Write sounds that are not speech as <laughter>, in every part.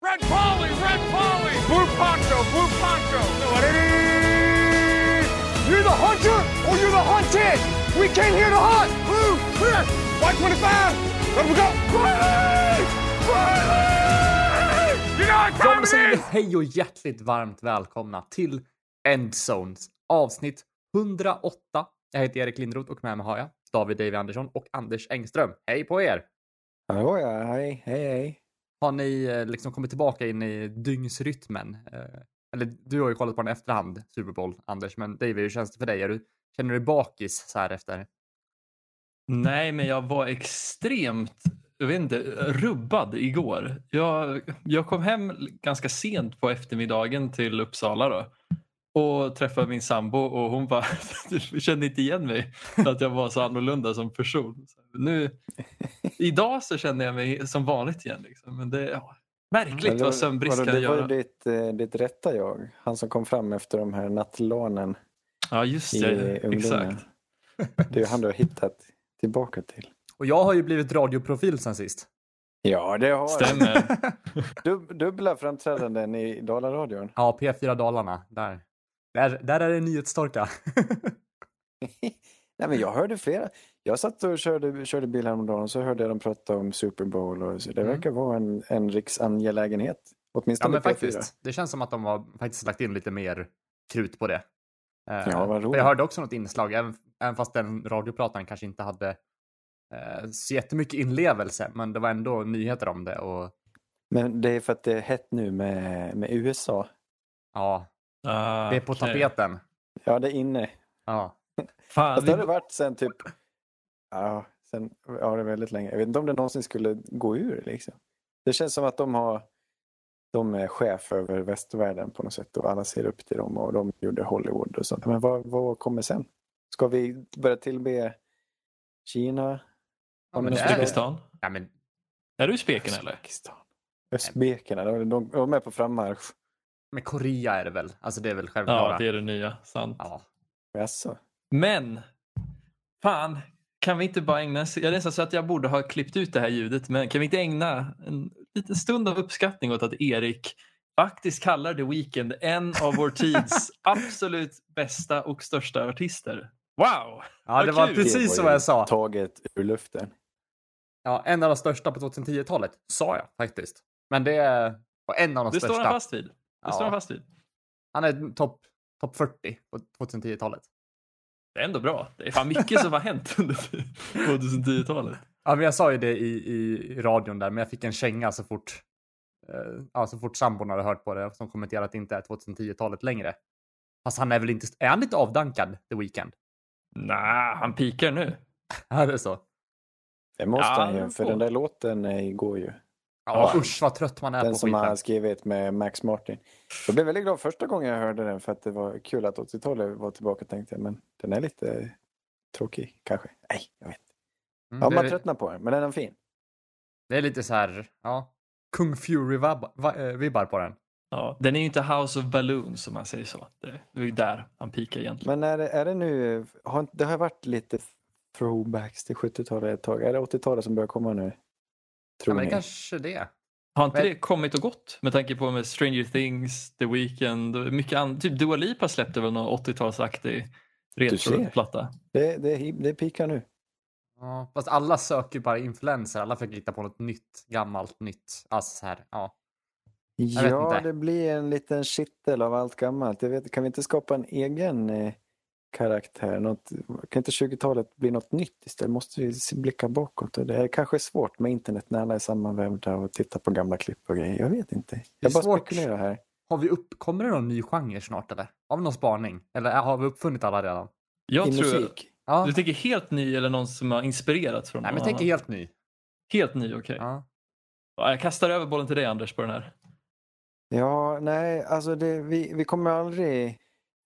Red Polly, Red Polly, Blue Poncho, Blue Poncho. You're the hunter or you're the hunted. We came here to hunt. Blue, clear. White 25. Let we go. Riley! Riley! You know what it säger hej och hjärtligt varmt välkomna till Endzones avsnitt 108. Jag heter Erik Lindroth och med mig har jag David Davy Andersson och Anders Engström. Hej på er! Hallå ja, hej, hej, hej. Har ni eh, liksom kommit tillbaka in i dygnsrytmen? Eh, eller du har ju kollat på den efterhand, Super Bowl, Anders, men David, hur känns det för dig? Är du, känner du dig bakis så här efter? Nej, men jag var extremt jag vet inte, rubbad igår. Jag, jag kom hem ganska sent på eftermiddagen till Uppsala då, och träffade min sambo och hon bara <laughs> kände inte igen mig för att jag var så annorlunda som person. Nu, idag så känner jag mig som vanligt igen. Liksom. Men det, ja, märkligt Men det- vad sömnbrist kan Det var ju göra. ditt, eh, ditt rätta jag. Han som kom fram efter de här nattlånen Ja, just i det. ungdomen. Exakt. Det är ju han du har hittat tillbaka till. Och jag har ju blivit radioprofil sen sist. Ja, det har. Stämmer. <laughs> Dub, dubbla framträdanden i Dalaradion. Ja, P4 Dalarna. Där, där, där är det nyhetstorka. <laughs> Nej, men jag hörde flera. Jag satt och körde, körde bil häromdagen och så hörde jag dem prata om Super Bowl. Och så. Det Mm. verkar vara en, en riksangelägenhet. Ja, Åtminstone men på P4. faktiskt. Det känns som att de har faktiskt lagt in lite mer krut på det. Eh, Ja, vad roligt. Jag hörde också något inslag, även, även fast den radioprataren kanske inte hade eh, så jättemycket inlevelse, men det var ändå nyheter om det och Men det är för att det är hett nu med, med USA. ja, Ah, det är på okej. tapeten. Ja, det är inne. Ja. Fan, Fast det har det varit sen typ, ja, sen, ja det är väldigt länge. Jag vet inte om det någonsin skulle gå ur liksom. Det känns som att de har, de är chef över västvärlden på något sätt och alla ser upp till dem och de gjorde Hollywood och sånt. Men vad, vad kommer sen? Ska vi börja tillbe Kina? Ja, men Uzbekistan. ja, men, Är du i speken eller? Uzbekistan. De, de, de är på frammarsch. men Korea är det väl? Alltså det är väl självklara. Ja, det är det nya. Sant. Ja. Jaså? Men, fan, kan vi inte bara ägna Jag är nästan så att jag borde ha klippt ut det här ljudet, men kan vi inte ägna en liten stund av uppskattning åt att Erik faktiskt kallar The Weeknd en av vår tids <laughs> absolut bästa och största artister. Wow! ja, det var kul. precis var ju jag sa. Taget ur luften. Ja, en av de största på 2010-talet, sa jag faktiskt. Men det är en av de Det största. står han fast vid. Det Ja. står han fast vid. Han är topp top 40 på 2010-talet. Det är ändå bra. Det är fan mycket som har hänt under 2010-talet. Ja, men jag sa ju det i, i radion där, men jag fick en känga så fort, eh, ja, så fort sambon hade hört på det, som kommenterade att det inte är 2010-talet längre. Fast han är väl inte, är han lite avdankad, The Weeknd? Nej, han pikar nu. <laughs> Ja, det är så. Det måste Ja, han ju, för får- den där låten eh, går ju. Ja, usch vad trött man är Den på som han skiten. har skrivit med Max Martin. Jag blev väldigt glad första gången jag hörde den för att det var kul att 80-talet var tillbaka tänkte jag. Men den är lite tråkig kanske. Nej, jag vet inte. Mm, Ja, man är, tröttnar på den, men den är fin. det är lite så här, ja, Kung Fury-vibbar på den. Ja, den är ju inte House of Balloons om man säger så. Det är ju där han pikar egentligen. Men är det, är det nu, har, inte- det har varit lite throwbacks till 70-talet ett tag. Är det 80-talet som börjar komma nu? Ja, Tror men det ni? kanske det. Har inte Men- det kommit och gått? Med tanke på med Stranger Things, The Weeknd och mycket annat. Typ Dua Lipa släppte väl någon 80-talsaktig ser. retroplatta. Det, det, det pikar nu. Ja, fast alla söker bara influenser, alla försöker hitta på något nytt, gammalt, nytt. Alltså så här, ja. Jag Ja, det blir en liten kittel av allt gammalt. Jag vet, kan vi inte skapa en egen eh, karaktär? Något, kan inte 20-talet bli något nytt istället? Måste vi blicka bakåt? Det är kanske svårt med internet när alla är sammanvävda och tittar på gamla klipp och grejer. Jag vet inte. Jag bara svårt. spekulerar här. Har vi upp, kommer det någon ny genre snart eller? Har vi någon spaning? Eller har vi uppfunnit alla redan? Jag I tror, musik. Ja. du tänker helt ny eller någon som har inspirerats från Nej, men jag tänker helt ny. Helt ny, okej. Ja. Ja, Jag kastar över bollen till dig Anders på den här. Ja, nej, alltså det, vi, vi kommer aldrig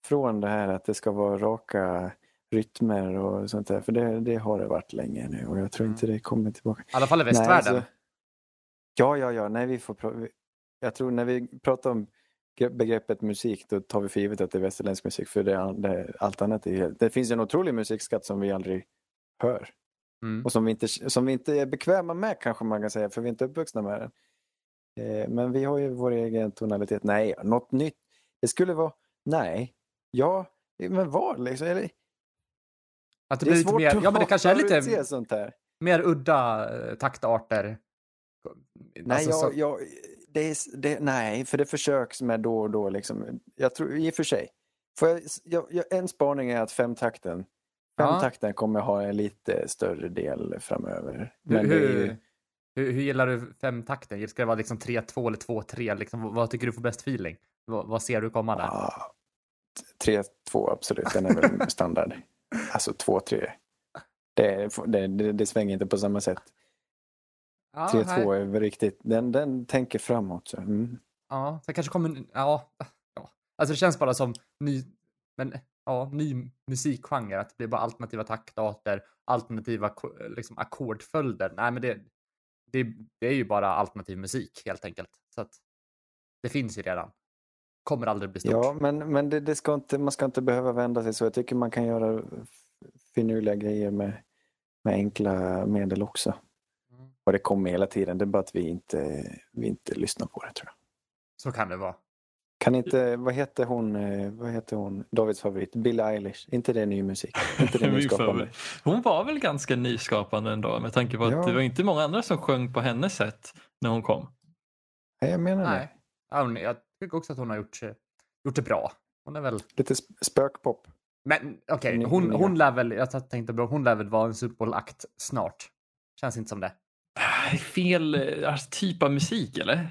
från det här att det ska vara raka rytmer och sånt där. För det, det har det varit länge nu och jag tror Mm. inte det kommer tillbaka. I alla fall i Nej, västvärlden. alltså- ja, ja, ja. Nej, vi får jag tror när vi pratar om gre- begreppet musik då tar vi för givet att det är västerländsk musik. För det, det, allt annat är helt... Det finns en otrolig musikskatt som vi aldrig hör. Mm. Och som vi, inte, som vi inte är bekväma med kanske man kan säga, för vi är inte uppvuxna med den. Eh, men vi har ju vår egen tonalitet. Nej, något nytt. Det skulle vara, nej, ja, men vad liksom? Eller, Att det, det är blir lite svårt mer, att ja men det kanske är lite sånt här. mer udda eh, taktarter. Nej, Alltså, jag, jag, det är, det, nej, för det försöks med då och då. Liksom. Jag tror, I och för sig. Får jag, jag, en spaning är att femtakten, Ja. femtakten kommer ha en lite större del framöver. hur, Men är ju, hur, hur, hur gillar du femtakten? Ska det vara liksom 3-2 eller 2-3? Liksom, vad- tycker du får bäst feeling? Vad, vad ser du komma där? ja, 3-2 absolut, den är väl <laughs> standard. Alltså 2-3. Det, det, det, det svänger inte på samma sätt. Ja, 3-2 nej. är väl riktigt, den, den tänker framåt. Så. Mm. Ja, det kanske kommer, ja, ja. Alltså det känns bara som ny, men ja, ny musikgenre. Att det blir bara alternativa taktarter, alternativa liksom ackordföljder. Nej, men det, det, det är ju bara alternativ musik helt enkelt. Så att det finns ju redan. Kommer aldrig bli stort. Ja, men, men det, det ska inte, man ska inte behöva vända sig så. Jag tycker man kan göra finurliga grejer med, med enkla medel också. Mm. Och det kommer hela tiden. Det är bara att vi inte, vi inte lyssnar på det tror jag. Så kan det vara. Kan inte, vad heter hon, eh, vad heter hon, Davids favorit, Billie Eilish? inte det ny musik? inte det <laughs> nyskapande? Hon var väl ganska nyskapande ändå med tanke på att Ja. det var inte många andra som sjöng på hennes sätt när hon kom. Nej, jag menar det. Nej. Ja, hon, jag tycker också att hon har gjort, gjort det bra. Hon är väl... Lite sp- spökpop. Men okej, Ny- hon, hon lär väl, jag tänkte bra, hon lär väl vara en Super Bowl-akt snart. Känns inte som det. Ah, Fel eh, typ av musik eller?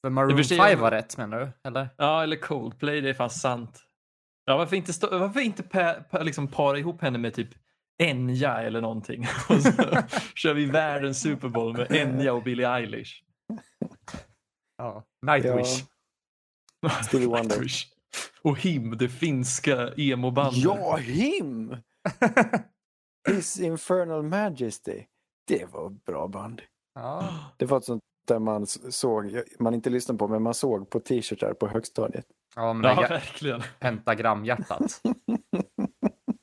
För Maroon för sig- 5 var rätt menar du? Eller? Ja, eller Coldplay, det är fan sant. Ja, varför inte, stå, varför inte pa, pa, liksom para ihop henne med typ Enya eller någonting? <laughs> Och så kör vi världens Super Bowl med Enya och Billie Eilish. Ja. Nightwish. Stevie <laughs> Wonder. Nightwish. Och Him, det finska emo-bandet. Ja, him! <laughs> His Infernal Majesty. Det var ett bra band. Ja. Det var ett sånt där man såg, man inte lyssnade på, men man såg på t-shirtar på högstadiet. ja, men Ja, ja, verkligen. pentagramhjärtat.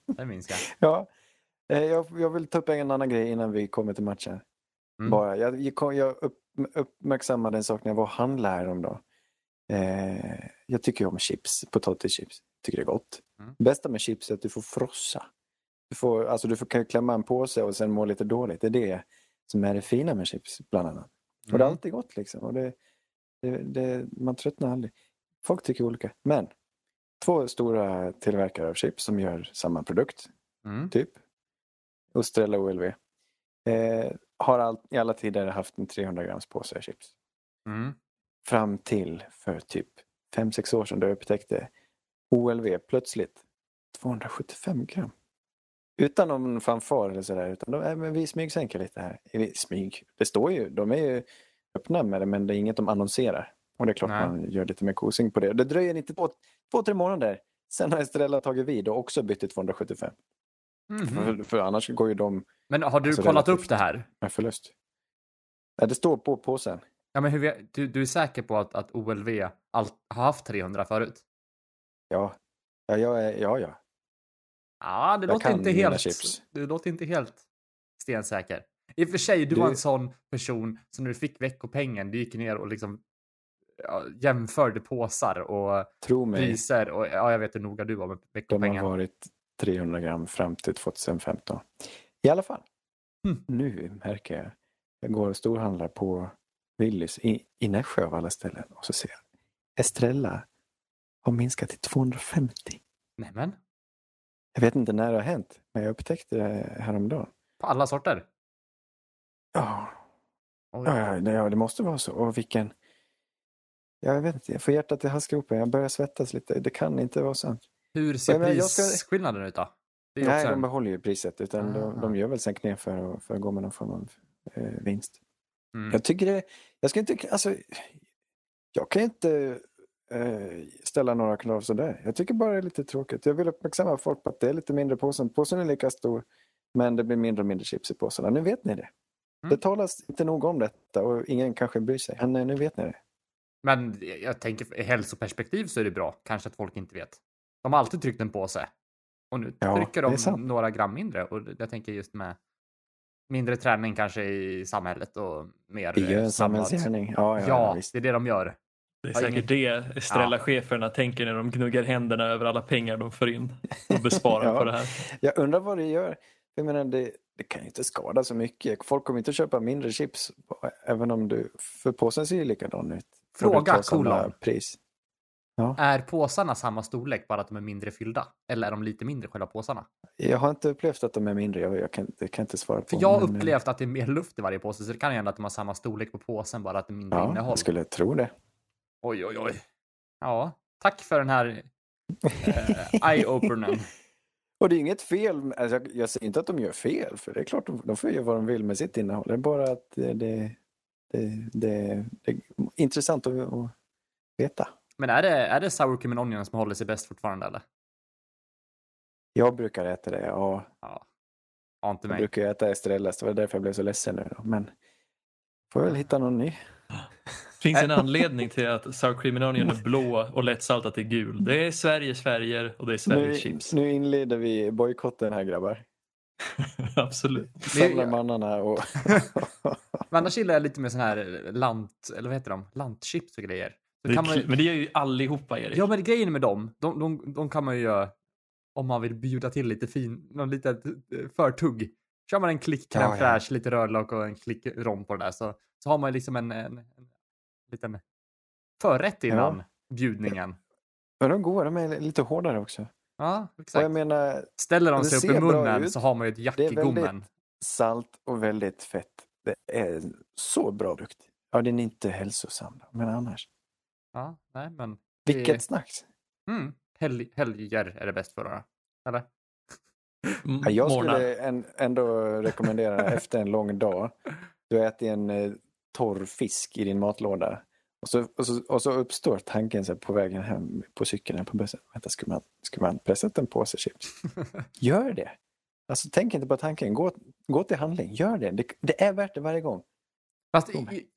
<laughs> det minns jag. Ja, eh, jag, jag vill ta upp en annan grej innan vi kommer till matchen. Mm. Bara, jag, jag, jag upp, uppmärksammade en sak när jag var och handlade häromdagen. Eh, jag tycker om chips, potatischips. Tycker det är gott. Mm. Bästa med chips är att du får frossa. Du, får, alltså du får, kan klämma en påse och sen må lite dåligt. Det är det som är det fina med chips, bland annat. Och det är Mm. alltid gott liksom. Och det, det, det, man tröttnar aldrig. Folk tycker olika. Men två stora tillverkare av chips som gör samma produkt, Mm. typ. Ostrella och OLV. Eh, har all, i alla tider haft en 300 grams påse chips. Mm. Fram till för typ 5-6 år sedan då jag upptäckte OLV plötsligt 275 gram. Utan någon fanfar eller sådär. Utan de, äh, men vi smygsänker lite här. Eller smyg. Det står ju, de är ju öppna med det men det är inget de annonserar. Och det är klart Nej. man gör lite mer kosing på det. Det dröjer inte två, två tre månader. Sen har Estrella tagit vid och också bytt till 275. Mhm. För, för annars går ju de Men har du Alltså, kollat relativt. upp det här? med förlust. Nej, det står på påsen. Ja, men hur, du, du är säker på att, att OLV all, har haft 300 förut? Ja, ja, ja, ja. Ja, det Jag låter inte helt... chips. Du låter inte helt stensäker. I och för sig, du, var Du- en sån person som när du fick veckopengen, du gick ner och liksom ja, jämförde påsar och Tro mig, priser och ja, jag vet hur noga du var med de har veckopengen. varit 300 gram fram till 2015. I alla fall, Mm. nu märker jag. Jag går och storhandlar på Willys i, i Nässjö av alla ställen och så ser jag Estrella har minskat till 250. Nämen, Jag vet inte när det har hänt, men jag upptäckte det häromdagen. på alla sorter. Ja, Oj. ja, ja, det måste vara så. Och vilken... Jag vet inte, jag får hjärtat i halsgropen. Jag börjar svettas lite. Det kan inte vara sant. Hur ser men ska- prisskillnaden ut då? Nej, också de en... behåller ju priset. Utan de, Ah. de gör väl sänkningar för att, för att gå med någon form av eh, vinst. Mm. Jag tycker det, jag ska inte, alltså, jag kan inte eh, ställa några krav sådär. Jag tycker bara det är lite tråkigt. Jag vill uppmärksamma folk på att det är lite mindre påsen. Påsen är lika stor, men det blir mindre och mindre chips i påsarna. Nu vet ni det. Mm. Det talas inte nog om detta och ingen kanske bryr sig. Men eh, nu vet ni det. Men jag tänker i hälsoperspektiv så är det bra. Kanske att folk inte vet. De har alltid tryckt en påse. Och nu Ja, trycker det de några gram mindre. Och jag tänker just med mindre träning kanske i samhället och mer Det gör eh, en samlat. samhällsgärning. Ja, ja, Ja, visst. det är det de gör. Det är säkert det Estrella-cheferna tänker när de gnuggar händerna över alla pengar de får in och besparar <laughs> Ja. på det här. Jag undrar vad det gör. Jag menar, det, det kan ju inte skada så mycket. Folk kommer inte att köpa mindre chips. Även om du... För påsen ser ju likadan ut. Fråga, kolon. pris. Är påsarna samma storlek, bara att de är mindre fyllda? Eller är de lite mindre, själva påsarna? Jag har inte upplevt att de är mindre. Jag, jag, kan, det kan jag inte svara på. För jag har eh, upplevt att det är mer luft i varje påse, så det kan ju hända att de har samma storlek på påsen, bara att det är mindre Ja, innehåll. jag skulle tro det. Oj, oj, oj. Ja, tack för den här eh, eye-openern. <laughs> Och det är inget fel. Alltså, jag, jag säger inte att de gör fel. För det är klart, de, de får göra vad de vill med sitt innehåll. Det är bara att det, det, det, det, det är intressant att, att veta. Men är det, är det sour cream and onion som håller sig bäst fortfarande, eller? Jag brukar äta det. Ja, Ja. Ja, inte jag mig. brukar ju äta Estrellas. Det var därför jag blev så ledsen nu. Då. Men får väl hitta någon ny. <gasps> finns en anledning till att sour cream and onion är blå och lättsaltat är gul. Det är Sveriges färger och det är Sveriges Nu, chips. nu inleder vi bojkotten här grabbar. <laughs> Absolut. Samla mannarna och... <laughs> Men annars gillar jag lite mer sån här lant, eller vad heter de? Lantchips och grejer. Det man, Men det gör ju allihopa Erik. ja, men grejen med dem, de, de, de kan man ju göra om man vill bjuda till lite fin, någon litet eh, förtugg. Kör man en klick crème Ja, ja. lite rödlök och en klick rom på det där så, så har man ju liksom en, en, en liten förrätt innan bjudningen. Men de går, de är lite hårdare också. Ja, Och exakt. jag menar, Ställer de sig upp i munnen så har man ju ett jack Det är i väldigt- gommen. salt och väldigt fett. Det är så bra produkt. Ja, den är inte hälsosam, men annars. Ja, nej men. det- Vilket snacks. Mm, helg, helger är det bäst för då. Eller? Ja, jag skulle en, ändå rekommendera <laughs> efter en lång dag. Du ätit en eh, torr fisk i din matlåda. Och så, och så, och så uppstår tanken så på vägen hem på cykeln på bussen. Vänta, ska man, ska man pressa en påse chips? <laughs> Gör det! Alltså tänk inte på tanken. Gå, gå till handling. Gör det. det. Det är värt det varje gång. Fast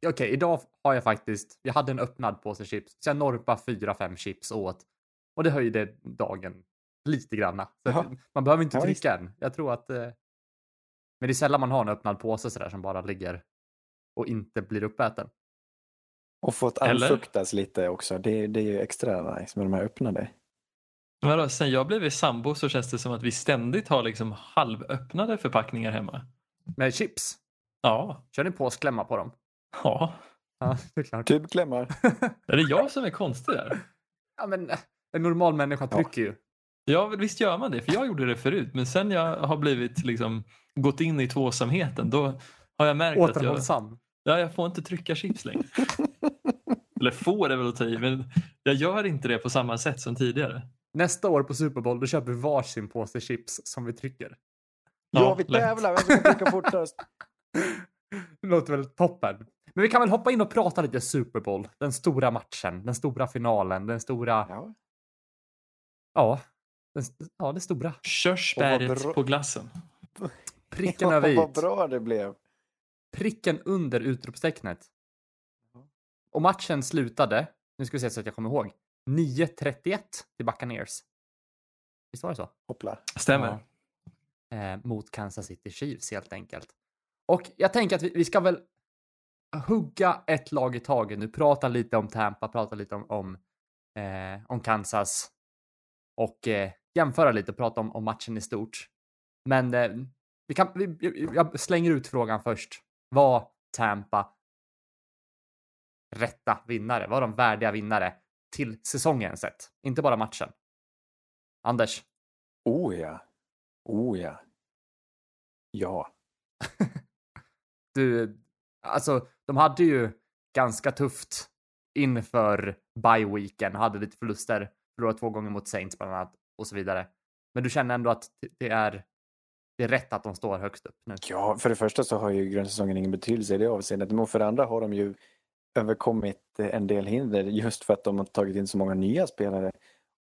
okej, idag har jag faktiskt, jag hade en öppnad påse chips, så jag norpade fyra, fem chips åt. Och det höjde dagen lite granna. Man behöver inte Ja, trycka än. Jag tror att, eh, men det är sällan man har en öppnad påse sådär som bara ligger och inte blir uppäten. Och fått Eller? anfuktas lite också. Det, det är ju extra nice med de här öppnade. Vadå, sen jag blev sambo så känns det som att vi ständigt har liksom halvöppnade förpackningar hemma. Med chips, Ja, kör ni påsklämma på dem? ja. Ja, det är klart. Tubklämmar. Är det jag som är konstig där? Ja, men eh, en normal människa Ja. trycker ju. Ja, visst gör man det. För jag gjorde det förut. Men sen jag har blivit liksom gått in i tvåsamheten då har jag märkt att jag, ja, jag får inte trycka chips längre. <laughs> Eller får är väl att ta i, men jag gör inte det på samma sätt som tidigare. Nästa år på Super Bowl, då köper vi varsin påse chips som vi trycker. Ja, vi lätt. tävlar. Vem som kan trycka fortast? <laughs> Det låter väl toppen. Men vi kan väl hoppa in och prata lite Super Bowl. Den stora matchen, den stora finalen, den stora... Ja, Ja. den, ja det stora. Körsbäret vad på glassen. Pricken <laughs> över Vad i. bra det blev. Pricken under utropstecknet. Och matchen slutade, nu ska vi se så att jag kommer ihåg, 9-31 till Buccaneers. Visst var det så? Hoppla. Stämmer. eh, mot Kansas City Chiefs helt enkelt. Och jag tänker att vi, vi ska väl hugga ett lag i taget nu, prata lite om Tampa, prata lite om, om, eh, om Kansas och eh, jämföra lite och prata om, om matchen i stort. Men eh, vi kan, vi, jag slänger ut frågan först. Var Tampa rätta vinnare? Var de värdiga vinnare till säsongen sett? Inte bara matchen. Anders? Oh ja. Oh ja. Ja du, alltså de hade ju ganska tufft inför bye weeken, hade lite förluster, förlorade två gånger mot Saints bland annat och så vidare. Men du känner ändå att det är, det är rätt att de står högst upp nu. Ja, för det första så har ju grundsäsongen ingen betydelse i det avseendet. Men för det andra har de ju överkommit eh, en del hinder just för att de har tagit in så många nya spelare.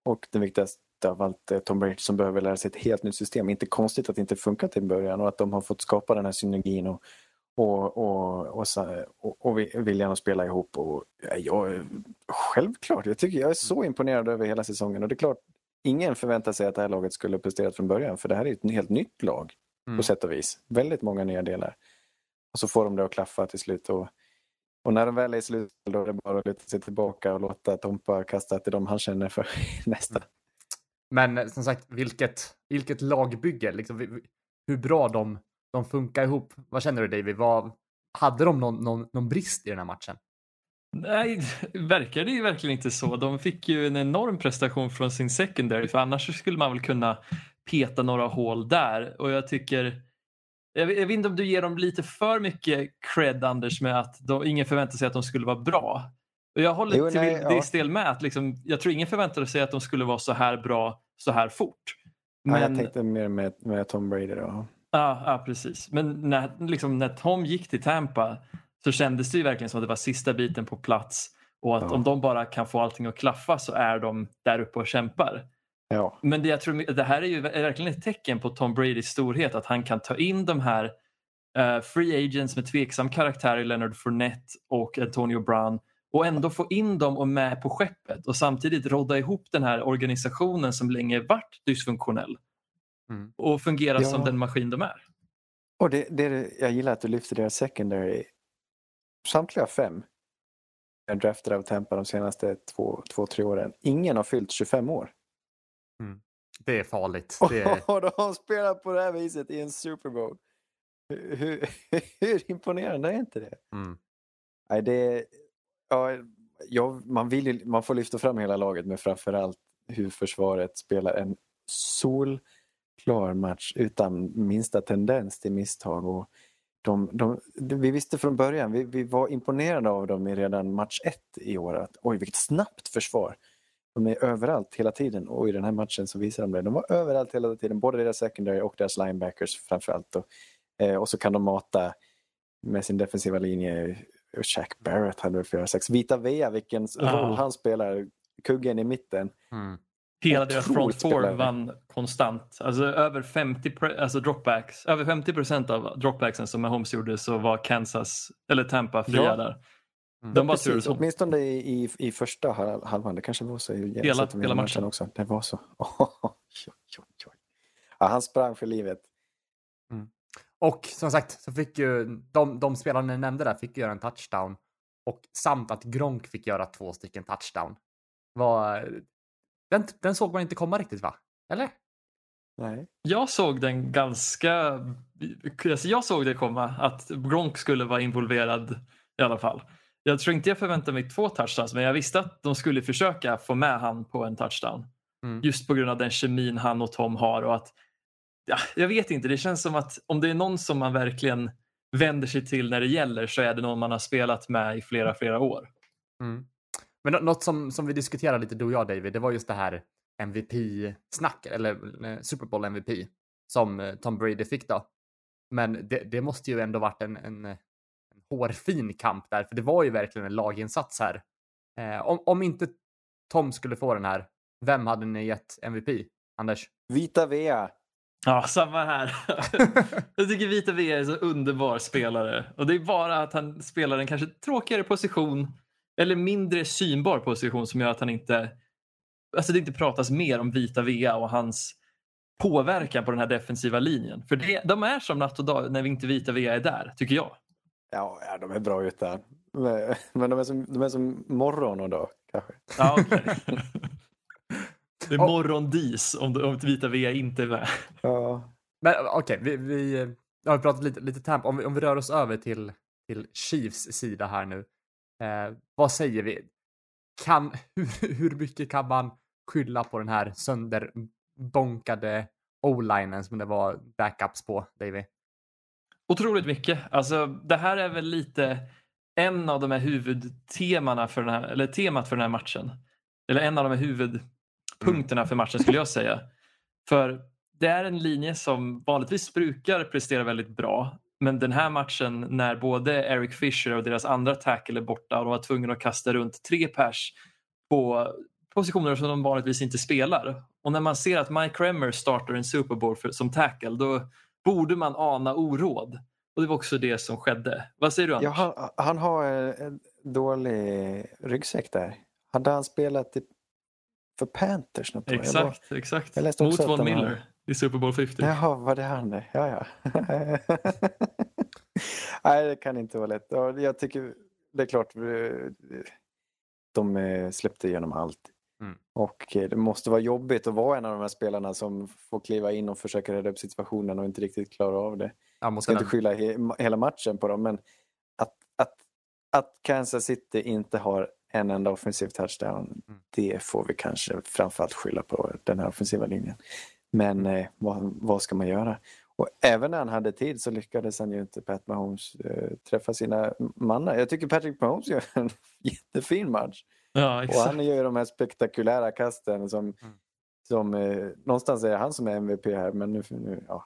Och det viktigaste av allt är Tom Brady som behöver lära sig ett helt nytt system. Inte konstigt att det inte funkat i början och att de har fått skapa den här synergin och, och, och, och, och, och vi- viljan att spela ihop. Och, ja, jag, självklart, jag tycker jag är så imponerad över hela säsongen och det är klart ingen förväntar sig att det här laget skulle presterat från början för det här är ett helt nytt lag. Mm. på sätt och vis. Väldigt många nya delar. Och så får de det att klaffa till slut. Och, och när de väl är i slut då är det bara att luta sig tillbaka och låta Tompa kasta till dem han känner för <laughs> nästa. Men eh, som sagt, vilket, vilket lagbygge. Liksom, hur bra de, de funkar ihop. Vad känner du David? Vad, hade de någon, någon, någon brist i den här matchen? Nej, <laughs> verkar det ju verkligen inte så. De fick ju en enorm prestation från sin secondary för annars skulle man väl kunna peta några hål där och jag tycker jag vet, jag vet inte om du ger dem lite för mycket cred Anders med att de, ingen förväntar sig att de skulle vara bra. Och jag håller Jo, till nej, det ja. stel med att liksom, jag tror ingen förväntade sig att de skulle vara så här bra så här fort. Ja, Men, jag tänkte mer med, med Tom Brady då. Ja, ja precis. Men när, liksom, när Tom gick till Tampa så kändes det ju verkligen som att det var sista biten på plats och att Ja. om de bara kan få allting att klaffa så är de där uppe och kämpar. Ja, Men det, jag tror, det här är ju verkligen ett tecken på Tom Bradys storhet att han kan ta in de här eh, free agents med tveksam karaktär i Leonard Fournette och Antonio Brown och ändå få in dem och med på skeppet och samtidigt rodda ihop den här organisationen som länge varit dysfunktionell Mm. och fungera Ja. som den maskin de är. och det, det, jag gillar att du lyfter deras secondary. Samtliga fem är draftade av Tampa de senaste två, två, tre åren. Ingen har fyllt 25 år. Det är farligt. <laughs> Det är, Och de spelar på det här viset i en Super Bowl. Hur, hur, <laughs> hur imponerande är inte det? mm. Nej, det ja, ja, man, vill ju, man får lyfta fram hela laget men framförallt hur försvaret spelar en solklar match utan minsta tendens till misstag. Och de, de, vi visste från början, vi, vi var imponerade av dem i redan match ett i år. Att, oj, vilket snabbt försvar! De är överallt hela tiden och i den här matchen så visar de det. De var överallt hela tiden, både deras secondary och deras linebackers framförallt. Och, eh, och så kan de mata med sin defensiva linje. Shaq Barrett hade väl 4-6. Vita Vea, vilken roll han spelar. Kuggen i mitten. Mm. Hela deras front four vann konstant. Alltså över 50, pre- alltså dropbacks, över 50 procent av dropbacksen som Mahomes gjorde så var Kansas, eller Tampa fria Ja. där. Mm. De bara Precis, åtminstone i, i, i första hal- halvan. Det kanske var så i Hela- hela matchen. också. Det var så. <laughs> Ja, han sprang för livet. Och som sagt så fick ju de, de spelarna ni nämnde där fick göra en touchdown och samt att Gronk fick göra två stycken touchdown. Var, den, den såg man inte komma riktigt va? Eller? Nej. Jag såg den ganska, alltså jag såg det komma att Gronk skulle vara involverad i alla fall. Jag tror inte jag förväntade mig två touchdowns men jag visste att de skulle försöka få med han på en touchdown. Mm. Just på grund av den kemin han och Tom har och att ja, jag vet inte, det känns som att om det är någon som man verkligen vänder sig till när det gäller så är det någon man har spelat med i flera, flera år. Mm. Men nå- något som, som vi diskuterade lite du och jag David, det var just det här MVP-snacket, eller eh, Super Bowl MVP som eh, Tom Brady fick då. Men det, det måste ju ändå varit en, en, en hårfin kamp där, för det var ju verkligen en laginsats här. Eh, om, om inte Tom skulle få den här, vem hade ni gett MVP? Anders? Vita Vea. Ja, samma här. <laughs> jag tycker Vita V är en så underbar spelare och det är bara att han spelar en kanske tråkigare position eller mindre synbar position som gör att han inte alltså det inte pratas mer om Vita Vea och hans påverkan på den här defensiva linjen. För det, de är som natt och dag när inte Vita Vea är där, tycker jag. Ja, ja, de är bra utan. Men men de är som, de är som morgon och dag kanske. Ja, okej. det är morgondis om, om Vita Vea inte är med. Ja. Men okej, vi, vi eh, har pratat lite, lite tempo. Om vi, om vi rör oss över till, till Chiefs sida här nu. Eh, vad säger vi? Kan, <laughs> hur, hur mycket kan man skylla på den här sönderbonkade o-linen som det var backups på, Davy? Otroligt mycket. Alltså, det här är väl lite en av de här huvudtemana för den här, eller temat för den här matchen. Eller en av de här huvudpunkterna för matchen skulle jag säga. För det är en linje som vanligtvis brukar prestera väldigt bra. Men den här matchen när både Eric Fisher och deras andra tackle är borta och de var tvungna att kasta runt tre pers på positioner som de vanligtvis inte spelar. Och när man ser att Mike Remmer startar en Super Bowl för, som tackle då borde man ana oråd. Och det var också det som skedde. Vad säger du Anders? Ja, han, han har eh, en dålig ryggsäck där. Hade han spelat i, för Panthers? något? Jag Exakt, exakt. Jag läste Mot Von Miller. I Super Bowl 50. Jaha, var det han det? Ja, ja. <laughs> Nej, det kan inte vara lätt. Ja, Jag tycker det är klart, eh, de eh, släppte igenom allt. Mm. Och eh, det måste vara jobbigt att vara en av de här spelarna som får kliva in och försöka rädda upp situationen och inte riktigt klara av det. Ja, Jag måste ska inte skylla he hela matchen på dem, men att, att, att Kansas City inte har en enda offensiv touchdown, Mm. det får vi kanske framförallt skylla på den här offensiva linjen. Men eh, vad, vad ska man göra? Och även när han hade tid så lyckades han ju inte, Pat Mahomes, eh, träffa sina mannar. Jag tycker Patrick Mahomes gör en <laughs> jättefin match. Ja, Och han gör ju de här spektakulära kasten som, Mm. som eh, någonstans är han som är MVP här, men nu, nu ja.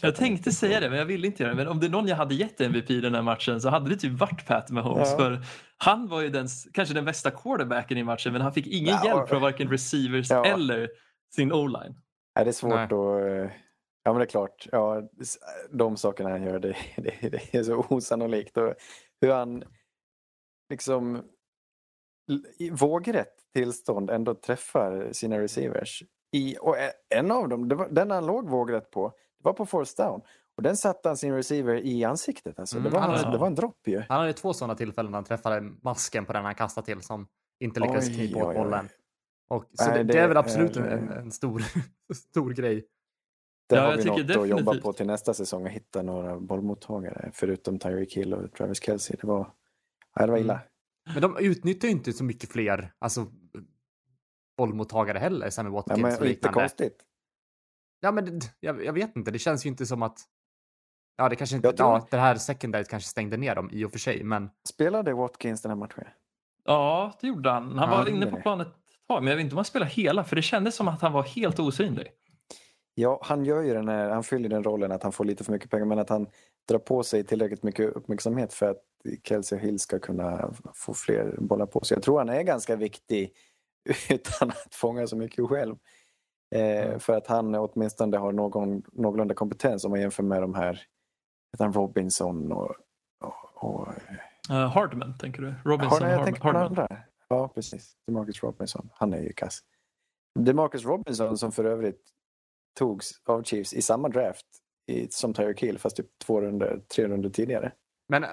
Jag tänkte säga det, men jag ville inte göra det. Men om det är någon jag hade gett MVP i den här matchen så hade det typ varit Pat Mahomes. Ja. För han var ju den, kanske den bästa quarterbacken i matchen, men han fick ingen Ja, hjälp från varken receivers Ja. eller sin o-line. Nej, det är svårt Nej. att... eh, Ja, men det är klart. Ja, de sakerna han gör, det, <laughs> det, det är så osannolikt. Och hur han liksom i vågrätt tillstånd ändå träffar sina receivers. I, och en av dem, var, den han låg vågrätt på, det var på force down. Och den satte han sin receiver i ansiktet. Alltså. Mm, det, var, han har- det var en dropp ju. han hade två sådana tillfällen när han träffade masken på den han kastade till som inte lyckades knipa åt oj. Och, så Nej, det, det det är väl absolut är- en, en stor, <laughs> stor grej. Där Ja, har jag vi något att jobba definitivt. på till nästa säsong och hitta några bollmottagare förutom Tyreek Hill och Travis Kelce. Det var, ja, det var illa. Mm. Men de utnyttjar ju inte så mycket fler alltså, bollmottagare heller, Sammy Ja, Watkins men och lite liknande. konstigt. Ja, men det, jag, jag vet inte. Det känns ju inte som att... Ja, det kanske inte... Jag tror- Ja, det här secondaryt kanske stängde ner dem i och för sig, men... Spelade Watkins den här matchen? Ja, det gjorde han. Han Ja, var det inne på det. planet tag, men jag vet inte om han spelade hela, för det kändes som att han var helt osynlig. Ja, han gör ju den här, han fyller den rollen att han får lite för mycket pengar men att han drar på sig tillräckligt mycket uppmärksamhet för att Kelsey Hill ska kunna få fler bollar på sig. Jag tror han är ganska viktig <laughs> utan att fånga så mycket själv. Eh, Mm. För att han åtminstone har någon, någorlunda kompetens om man jämför med de här han Robinson och, och, och Uh, Hardman, tänker du? Har Robinson jag Hard- tänker på andra. Ja, precis. Demarcus Robinson. Han är ju kass. Demarcus Robinson som för övrigt togs av Chiefs i samma draft i, som Tyreek Hill fast typ två runder, tre runder tidigare. Men äh,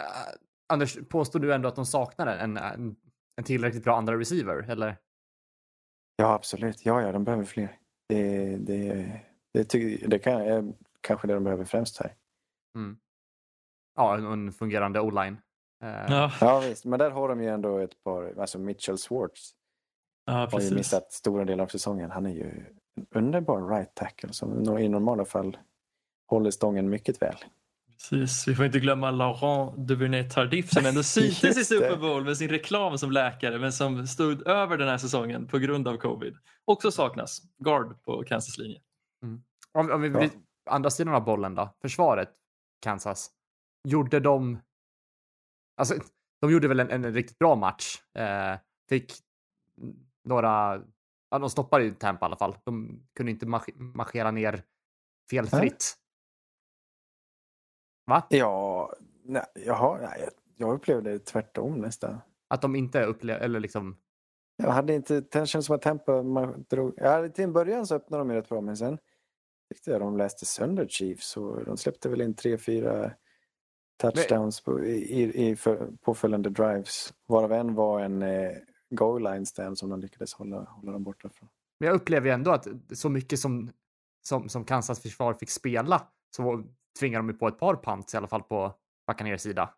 Anders, påstår du ändå att de saknar en, en, en tillräckligt bra andra receiver? Eller? Ja, absolut. Ja, ja, de behöver fler. Det, det, det, ty, det kan, är kanske det de behöver främst här. Mm. Ja, en, en fungerande o-line. Eh, Ja, Ja, visst. Men där har de ju ändå ett par, alltså Mitchell Swartz ja, har ju missat stora delar av säsongen. Han är ju en underbar right tackle som i normala fall håller stången mycket väl. Precis, vi får inte glömma Laurent Duvernay Tardif som ändå <laughs> syntes i. Super Bowl med sin reklam som läkare men som stod över den här säsongen på grund av covid. Också saknas guard på Kansas linje. Om, om vi Ja. andra sidan av bollen då. Försvaret, Kansas. Gjorde de... Alltså, de gjorde väl en, en riktigt bra match. Eh, fick några... Ja, de stoppade ju Tampa i alla fall. De kunde inte marsch, marschera ner felfritt. Va? Ja, nej, jaha, nej, jag- jag upplevde det tvärtom nästan. Att de inte upplevde, eller liksom... Jag hade inte, det känns som att Tampa man drog, ja, till en början så öppnade de ju rätt bra men sen tyckte jag de läste sönder Chiefs och de släppte väl in tre, fyra touchdowns på, i, i, för, påföljande drives. Varav en var en eh, goal line stand som de lyckades hålla, hålla dem borta från. Men jag upplever ju ändå att så mycket som, som, som Kansas försvar fick spela så tvingar de ju på ett par punts i alla fall på Buccaneers sida.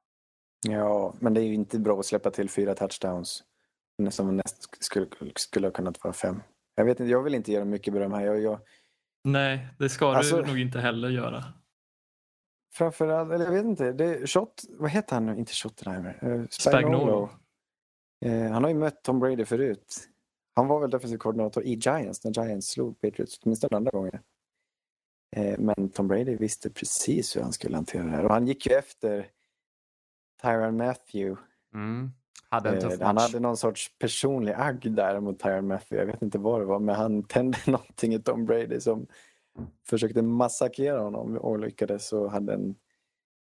Ja, men det är ju inte bra att släppa till fyra touchdowns som näst skulle, skulle ha kunnat vara fem. Jag vet inte, jag vill inte ge dem mycket beröm här. Jag, jag, Nej, det ska Alltså- du nog inte heller göra. Framförallt, eller jag vet inte, det Shot, vad heter han nu? Inte Schottenheimer. Uh, Spagnolo. Eh, han har ju mött Tom Brady förut. Han var väl defensiv koordinator i Giants när Giants slog Patriots, åtminstone andra gången. Eh, men Tom Brady visste precis hur han skulle hantera det här. Och han gick ju efter Tyron Matthew. Mm. Hade en tuff Eh, han match. hade någon sorts personlig agg där mot Tyron Matthew. Jag vet inte vad det var, men han tände <laughs> någonting i Tom Brady som försökte massakrera honom och lyckades och hade en,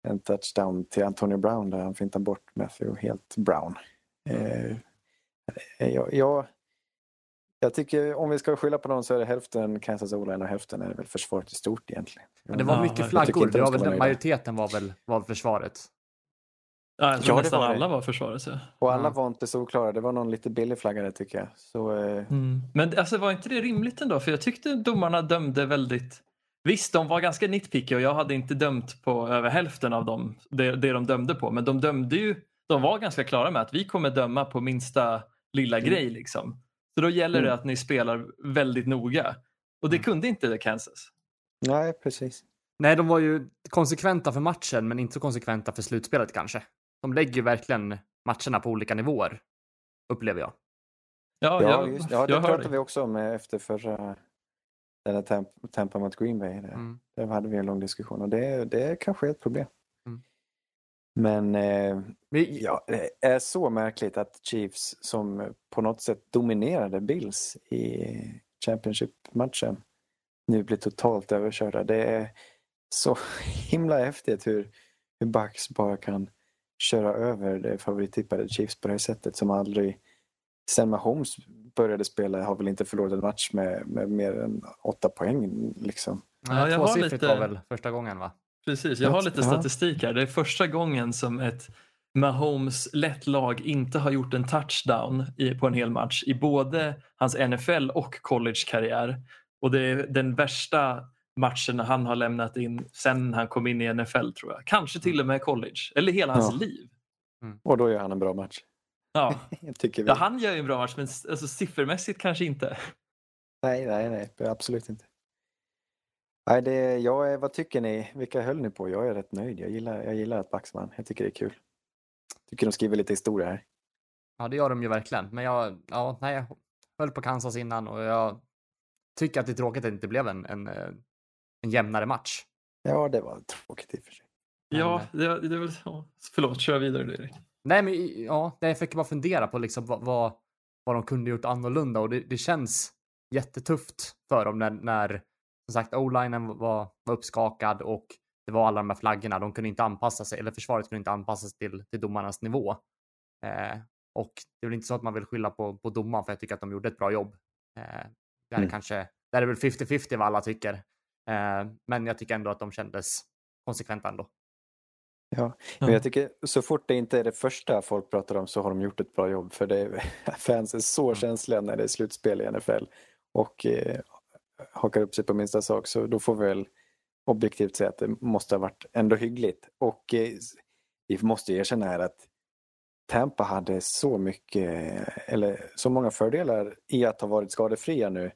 en touchdown till Antonio Brown där han fintade bort Matthew helt Brown. Eh, jag, jag, Jag tycker om vi ska skylla på någon så är det hälften Kansas O-line och hälften är det väl försvaret i stort egentligen. Men det var Ja, mycket flaggor. Det de var väl, majoriteten var väl var försvaret. Ja, jag tror Ja, det nästan var det. alla var försvaret. Så. Och alla Ja. var inte så oklara. Det var någon lite billig flaggare tycker jag. Så, eh, Mm. Men alltså, var inte det rimligt ändå? För jag tyckte domarna dömde väldigt... Visst, de var ganska nitpicky och jag hade inte dömt på över hälften av dem, det, det de dömde på. Men de dömde ju... De var ganska klara med att vi kommer döma på minsta lilla Mm. grej. Liksom. Så då gäller det Mm. att ni spelar väldigt noga. Och det Mm. kunde inte Kansas. nej, precis. Nej, de var ju konsekventa för matchen, men inte så konsekventa för slutspelet kanske. De lägger verkligen matcherna på olika nivåer, upplever jag. Ja, Ja, jag, just, ja det jag pratade vi också om eh, efter förra den här Tampa, Tampa mot Green Bay. Där. Mm. där hade vi en lång diskussion och det, det är kanske ett problem. Mm. Men eh, Men, ja, det är så märkligt att Chiefs som på något sätt dominerade Bills i Championship-matchen nu blir totalt överkörda. Det är så <laughs> himla häftigt hur, hur Bucks bara kan köra över det favorittippade Chiefs på det här sättet som aldrig sen Mahomes började spela har väl inte förlorat en match med, med mer än åtta poäng liksom. Ja, jag har lite- var väl första gången, va? Precis, jag har lite statistik här. Det är första gången som ett Mahomes lätt lag inte har gjort en touchdown i, på en hel match i både hans NFL och college-karriär. Och det är den värsta matchen han har lämnat in sen han kom in i NFL tror jag. Kanske till och med college, eller hela hans Ja. liv. Och då gör han en bra match. Ja. <laughs> Tycker vi. ja, han gör ju en bra match men alltså, siffermässigt kanske inte. Nej, nej, nej, absolut inte. Nej, det, jag är, vad tycker ni? Vilka höll ni på? Jag är rätt nöjd. Jag gillar, jag gillar att vann. Jag tycker det är kul. Tycker de skriver lite historia här. Ja, det gör de ju verkligen. Men jag, ja, nej, jag höll på Kansas innan och jag tycker att det är tråkigt att det inte blev en, en, eh, en jämnare match. Ja, det var tråkigt i och för sig. Ja, det, det är väl så. Förlåt, kör vidare du Erik. Nej, men ja, det jag fick bara fundera på liksom vad, vad, vad de kunde gjort annorlunda och det, det känns jättetufft för dem när, när som sagt o-linen var, var uppskakad och det var alla de här flaggorna. De kunde inte anpassa sig, eller försvaret kunde inte anpassa sig till, till domarnas nivå. Eh, och det är väl inte så att man vill skylla på, på domaren för jag tycker att de gjorde ett bra jobb. Eh, där är Mm. kanske, där är väl 50-50 vad alla tycker. Eh, men jag tycker ändå att de kändes konsekventa ändå. Ja, men jag tycker så fort det inte är det första folk pratar om så har de gjort ett bra jobb. För det är, <laughs> fans är så känsliga när det är slutspel i NFL och eh, hakar upp sig på minsta sak. Så då får vi väl objektivt säga att det måste ha varit ändå hyggligt. Och eh, vi måste erkänna här att Tampa hade så mycket, eller så många fördelar i att ha varit skadefria nu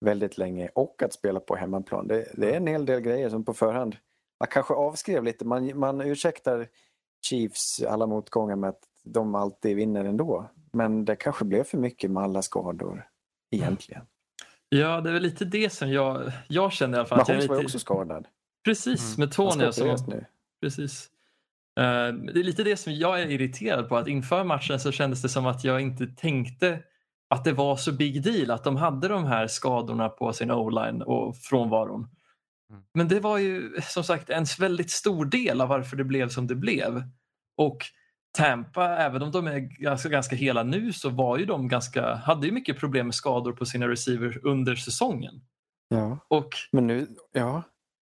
väldigt länge och att spela på hemmaplan. Det, det är en hel del grejer som på förhand man kanske avskrev lite. Man, man ursäktar Chiefs alla motgångar med att de alltid vinner ändå. Men det kanske blev för mycket med alla skador egentligen. Ja, det är väl lite det som jag, jag känner i alla fall. Mahomes var ju lite, också skadad. Precis, Mm. med Han Tony. ska Alltså, nu. precis. Eh, det är lite det som jag är irriterad på. Att inför matchen så kändes det som att jag inte tänkte att det var så big deal att de hade de här skadorna på sin o-line och frånvaron. Mm. Men det var ju som sagt en väldigt stor del av varför det blev som det blev. Och Tampa, även om de är ganska, ganska hela nu, så var ju de ganska, hade ju mycket problem med skador på sina receivers under säsongen. Ja, Och men nu, ja.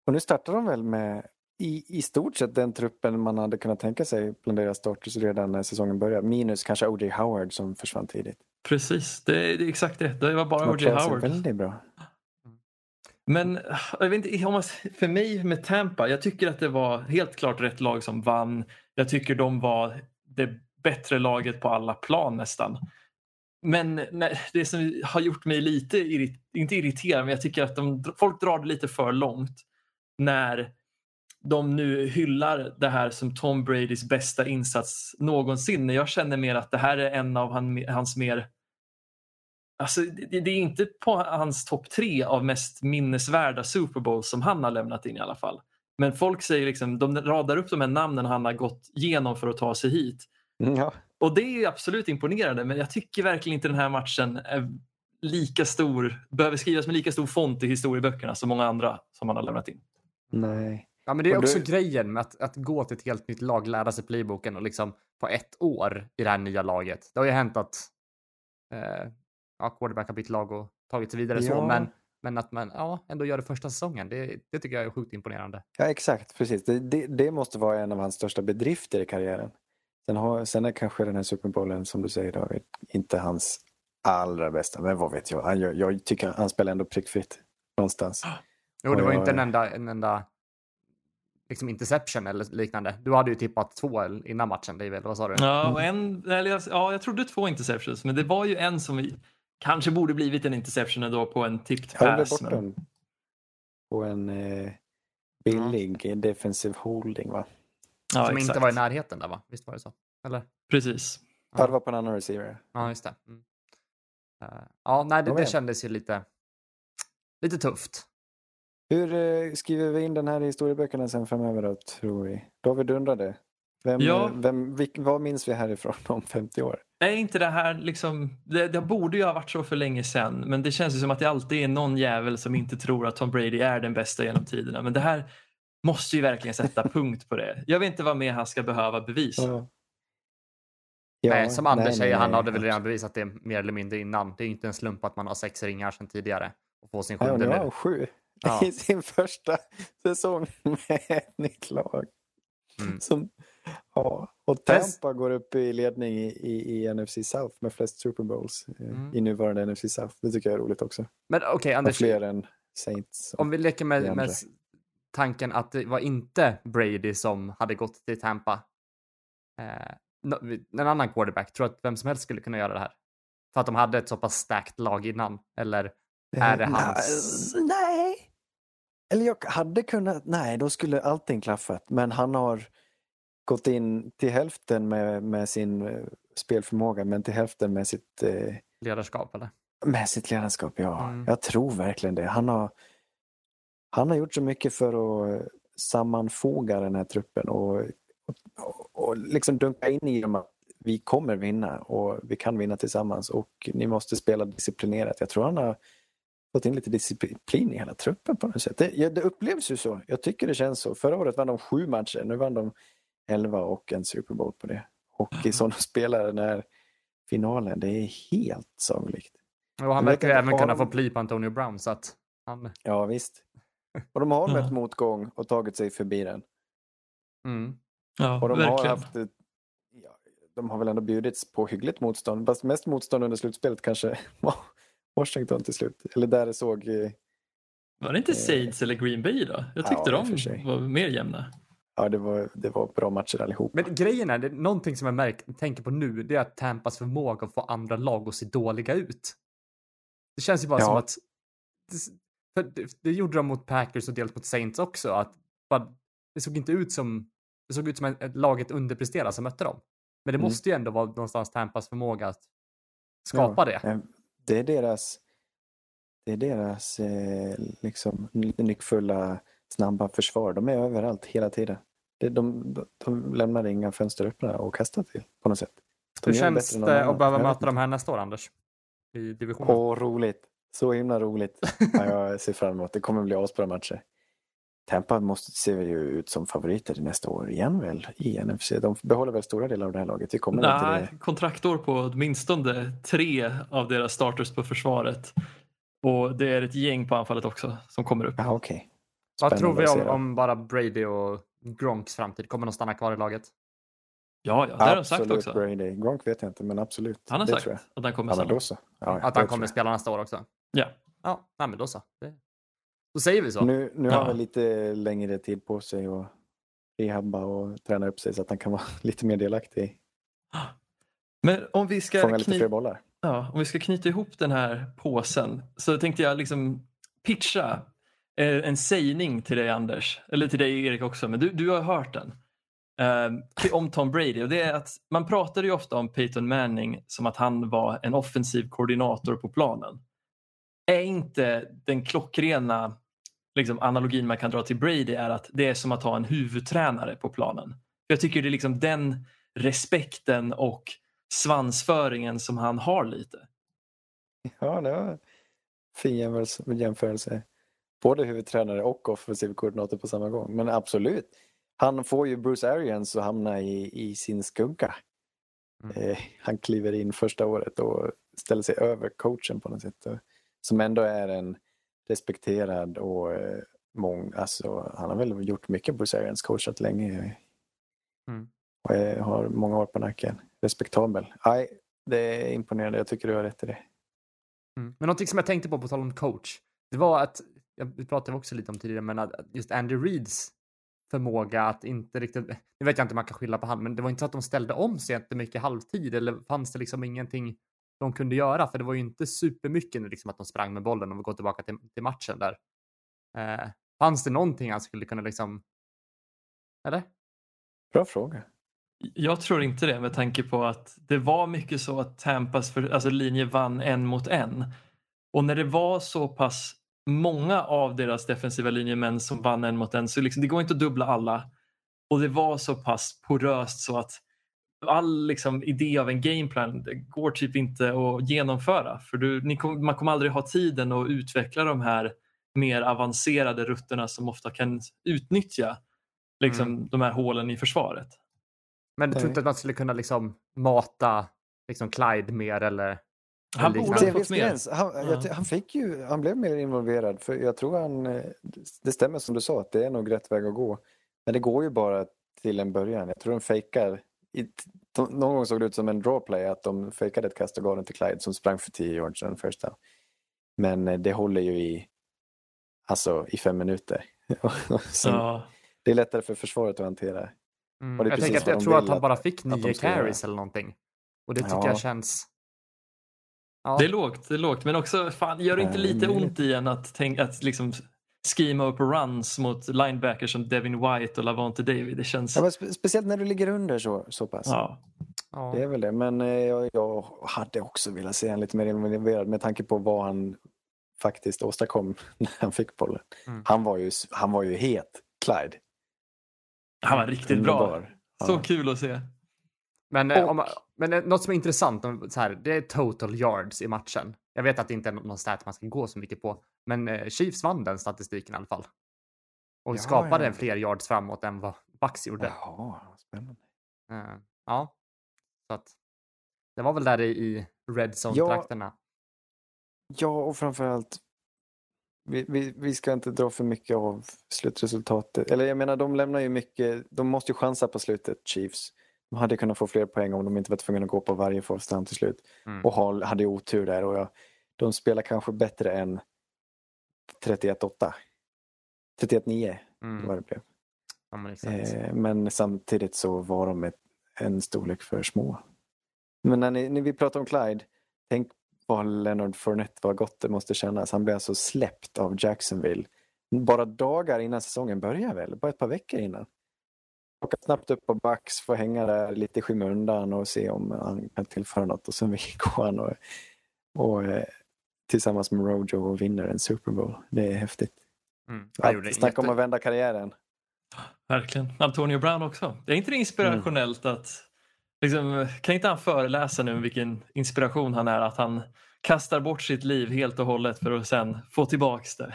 Och nu startar de väl med i, i stort sett den truppen man hade kunnat tänka sig bland deras starters redan när säsongen började. Minus kanske O.J. Howard som försvann tidigt. Precis, det är, det är exakt det. Det var bara O.J. Howard. väldigt bra. Men jag vet inte, för mig med Tampa, jag tycker att det var helt klart rätt lag som vann. Jag tycker de var det bättre laget på alla plan nästan. Men nej, det som har gjort mig lite, irrit, inte irriterad, men jag tycker att de, folk drar det lite för långt när de nu hyllar det här som Tom Bradys bästa insats någonsin. Jag känner mer att det här är en av han, hans mer Alltså, det, det är inte på hans topp tre av mest minnesvärda Super Bowls som han har lämnat in i alla fall. Men folk säger liksom, de radar upp de här namnen han har gått igenom för att ta sig hit. Mm, Ja, Och det är absolut imponerande men jag tycker verkligen inte den här matchen är lika stor, behöver skrivas med lika stor font i historieböckerna som många andra som han har lämnat in. nej. Ja, men det är också du- grejen med att, att gå till ett helt nytt lag, lära sig playboken och liksom på ett år i det här nya laget. Det har ju hänt att eh, ja, quarterback har bytt lag och tagit sig vidare så, Ja. men, men att man ja, ändå gör det första säsongen, det, det tycker jag är sjukt imponerande. Ja, exakt. Precis. Det, det, det måste vara en av hans största bedrifter i karriären. Sen, har, sen är kanske den här Super Bowlen, som du säger David, inte hans allra bästa. Men vad vet jag? Han gör, jag tycker han spelar ändå prickfritt någonstans. <gasps> Jo, det var ju inte en enda, en enda liksom interception eller liknande. Du hade ju tippat två innan matchen, David, vad sa du? Ja, och en, eller, jag- ja, jag trodde två interceptions, men det var ju en som vi, kanske borde blivit en interception ändå på en tipped Jag pass. bort Men, på en eh, billig defensive holding va? ja, Som exakt. inte var i närheten där, va? Visst var det så? Eller? Precis. Ja, det var på en annan receiver. Ja, just det. Mm. Eh, ja, nej, det, det kändes ju lite, lite tufft. Hur eh, skriver vi in den här i historieböckerna sen framöver då, tror vi? David undrade. Vem, Ja. eh, vem, vilk, vad minns vi härifrån om 50 år? Är inte det här liksom, det, det borde ju ha varit så för länge sedan, men det känns ju som att det alltid är någon jävel som inte tror att Tom Brady är den bästa genom tiderna. Men det här måste ju verkligen sätta <laughs> punkt på det. Jag vet inte vad mer han ska behöva bevisa. Ja. Ja, nej, som Anders nej, säger, nej, han nej. hade väl redan bevisat det mer eller mindre innan. Det är inte en slump att man har sex ringar sedan tidigare och får sin Ja, sjunde nu har nu. han sju Ja. i sin första säsong med ett nytt lag. Mm. Som, ja. Och Tampa går upp i ledning i, i, i NFC South med flest Super Bowls eh, Mm. i nuvarande NFC South. Det tycker jag är roligt också. Men okej, Och Anders, fler än Saints. om vi leker med, med tanken att det var inte Brady som hade gått till Tampa. Eh, en annan quarterback, tror att vem som helst skulle kunna göra det här? För att de hade ett så pass starkt lag innan? Eller är det Eh, hans- Nej, nej. Eller jag hade kunnat, nej då skulle allting klaffat. Men han har gått in till hälften med, med sin eh, spelförmåga men till hälften med sitt, eh, ledarskap? Eller? med sitt ledarskap. Ja, Mm. jag tror verkligen det. Han har, han har gjort så mycket för att eh, sammanfoga den här truppen och, och, och liksom dunka in i dem att vi kommer vinna och vi kan vinna tillsammans och ni måste spela disciplinerat. Jag tror han har fått in lite disciplin i hela truppen på något sätt. Det, ja, det upplevs ju så. Jag tycker det känns så. Förra året vann de sju matcher, nu vann de elva och en Super Bowl på det. Och i sådana <laughs> spelare den här finalen, det är helt sagolikt. Och han verkar även har kunna få pli på Antonio Brown så att han... Ja visst. Och de har <laughs> Ja. mött motgång och tagit sig förbi den. Mm. Ja, Och de har verkligen. haft ett, ja, de har väl ändå bjudits på hyggligt motstånd. Fast mest motstånd under slutspelet kanske <laughs> var Washington till slut. Eller där det såg eh, Var det inte Eh, Saints eller Green Bay då? Jag ja, tyckte sig. de var mer jämna. Ja, det var, det var bra matcher allihop. Men grejen är, det är någonting som jag märk, tänker på nu, det är att Tampas förmåga att få andra lag att se dåliga ut. Det känns ju bara Ja. som att... Det, för det, det gjorde de mot Packers och dels mot Saints också. Att bara, det såg inte ut som... Det såg ut som ett, ett laget underpresterade som mötte dem. Men det Mm. måste ju ändå vara någonstans Tampas förmåga att skapa det. Det är deras, det är deras eh, liksom, nyckfulla, snabba försvar. De är överallt hela tiden. De, de, de lämnar inga fönster öppna och kastar till på något sätt. De Hur känns det att behöva möta dem här nästa år, Anders? I divisionen? Åh, roligt. Så himla roligt. <laughs> Ja, jag ser fram emot det. kommer bli asbra matcher. Tampa måste, ser ju ut som favoriter nästa år igen väl i NFC. De behåller väl stora delar av det här laget. Vi kommer väl till Nej, det. kontraktår på åtminstone tre av deras starters på försvaret. Och det är ett gäng på anfallet också som kommer upp. Ja, okej. Vad tror vi om, se om bara Brady och Gronks framtid? Kommer de stanna kvar i laget? Ja, ja, det har de sagt Absolut också. Brady. Gronk vet jag inte, men absolut. Han har det sagt tror jag. att han kommer Ja. Ja, Att han kommer spela nästa år också? Ja. Ja, nej, men då så. Det... Då säger vi så. Nu, nu har Ja. han väl lite längre tid på sig att rehabba och träna upp sig så att han kan vara <laughs> lite mer delaktig. Men om vi ska Fånga lite fler knyta bollar. Ja, om vi ska knyta ihop den här påsen så tänkte jag liksom pitcha eh, en sägning till dig Anders, eller till dig Erik också, men du, du har hört den. Eh, om Tom Brady och det är att man pratade ju ofta om Peyton Manning som att han var en offensiv koordinator på planen. Är inte den klockrena liksom, analogin man kan dra till Brady är att det är som att ha en huvudtränare på planen. Jag tycker det är liksom den respekten och svansföringen som han har lite. Ja, det var en fin jämförelse. jämförelse. Både huvudtränare och offensiv koordinator på samma gång. Men absolut. Han får ju Bruce Arians att hamna i, i sin skugga. Mm. Eh, han kliver in första året och ställer sig över coachen på något sätt. Och, som ändå är en respekterad och eh, mång, alltså, han har väl gjort mycket på Sirians, coachat länge. Mm. Och eh, har många år på nacken. Respektabel. Nej, det är imponerande. Jag tycker du har rätt i det. Mm. Men någonting som jag tänkte på på tal om coach, det var att, ja, vi pratade också lite om tidigare, men att just Andy Reeds förmåga att inte riktigt, nu vet jag inte om man kan skylla på han, men det var inte så att de ställde om sig jättemycket halvtid eller fanns det liksom ingenting de kunde göra? För det var ju inte supermycket nu liksom att de sprang med bollen om vi går tillbaka till, till matchen där. Eh, fanns det någonting han skulle kunna liksom, eller? Bra fråga. Jag tror inte det med tanke på att det var mycket så att Tampas för, alltså linje vann en mot en. Och när det var så pass många av deras defensiva linjemän som vann en mot en så liksom, det går inte att dubbla alla. Och det var så pass poröst så att all liksom, idé av en gameplan går typ inte att genomföra. För du, ni kom, man kommer aldrig ha tiden att utveckla de här mer avancerade rutterna som ofta kan utnyttja liksom, de här hålen i försvaret. Men du tror inte att man skulle kunna liksom mata liksom Clyde mer eller? Han eller borde ha fått mer. Han, jag, Ja. han, fick ju, han blev mer involverad. För jag tror han, det stämmer som du sa att det är nog rätt väg att gå. Men det går ju bara till en början. Jag tror de fejkar. I, någon gång såg det ut som en drawplay att de fejkade ett kast och gav den till Clyde som sprang för 10 yards den första. Men eh, det håller ju i, alltså, i fem minuter. <laughs> Sen, Ja. Det är lättare för försvaret att hantera. Mm. Och det är Jag, precis tänker att jag tror att han bara fick nio carries eller någonting. Och det tycker Ja. jag känns... Ja. Det är lågt, det är lågt. Men också, fan, gör det inte lite ont i en att, tänk, att liksom schema upp runs mot linebackers som Devin White och Lavonte David? Det känns... Ja, men spe, speciellt när du ligger under så, så pass. Ja. Ja. Det är väl det, men eh, jag, jag hade också velat se honom lite mer involverad med tanke på vad han faktiskt åstadkom <laughs> när han fick bollen. Mm. Han, var ju, han var ju het, Clyde. Han var riktigt bra. Underbar. Så Ja. kul att se. Men, eh, Och- om, man- men eh, något som är intressant, om- så här, det är total yards i matchen. Jag vet att det inte är någon stat man ska gå så mycket på, men eh, Chiefs vann den statistiken i alla fall. Och Ja, skapade ja. fler yards framåt än vad Bucks gjorde. Jaha, spännande. Eh, ja, så att det var väl där i, i red zone-trakterna. Ja, och framförallt vi, vi, vi ska inte dra för mycket av slutresultatet. Eller jag menar, de lämnar ju mycket. De måste ju chansa på slutet, Chiefs. De hade kunnat få fler poäng om de inte var tvungna att gå på varje första hand till slut. Mm. Och ha- hade otur där. Och jag, de spelar kanske bättre än 31-8. 31-9 Mm. vad det blev. Ja. Eh, men samtidigt så var de ett, en storlek för små. Men när, ni, när vi pratar om Clyde, tänk vad Leonard Fournette, vad gott det måste kännas. Han blev alltså släppt av Jacksonville bara dagar innan säsongen börjar väl? Bara ett par veckor innan. Åka snabbt upp på Bucks, få hänga där lite i skymundan och se om han kan tillföra något och sen <laughs> går han och, och eh, tillsammans med Rojo och vinner en Super Bowl. Det är häftigt. Mm. Att snacka om jätte- att vända karriären. Verkligen. Antonio Brown också. Det är inte det inspirationellt att liksom, kan inte han föreläsa nu om vilken inspiration han är att han kastar bort sitt liv helt och hållet för att sen få tillbaks det.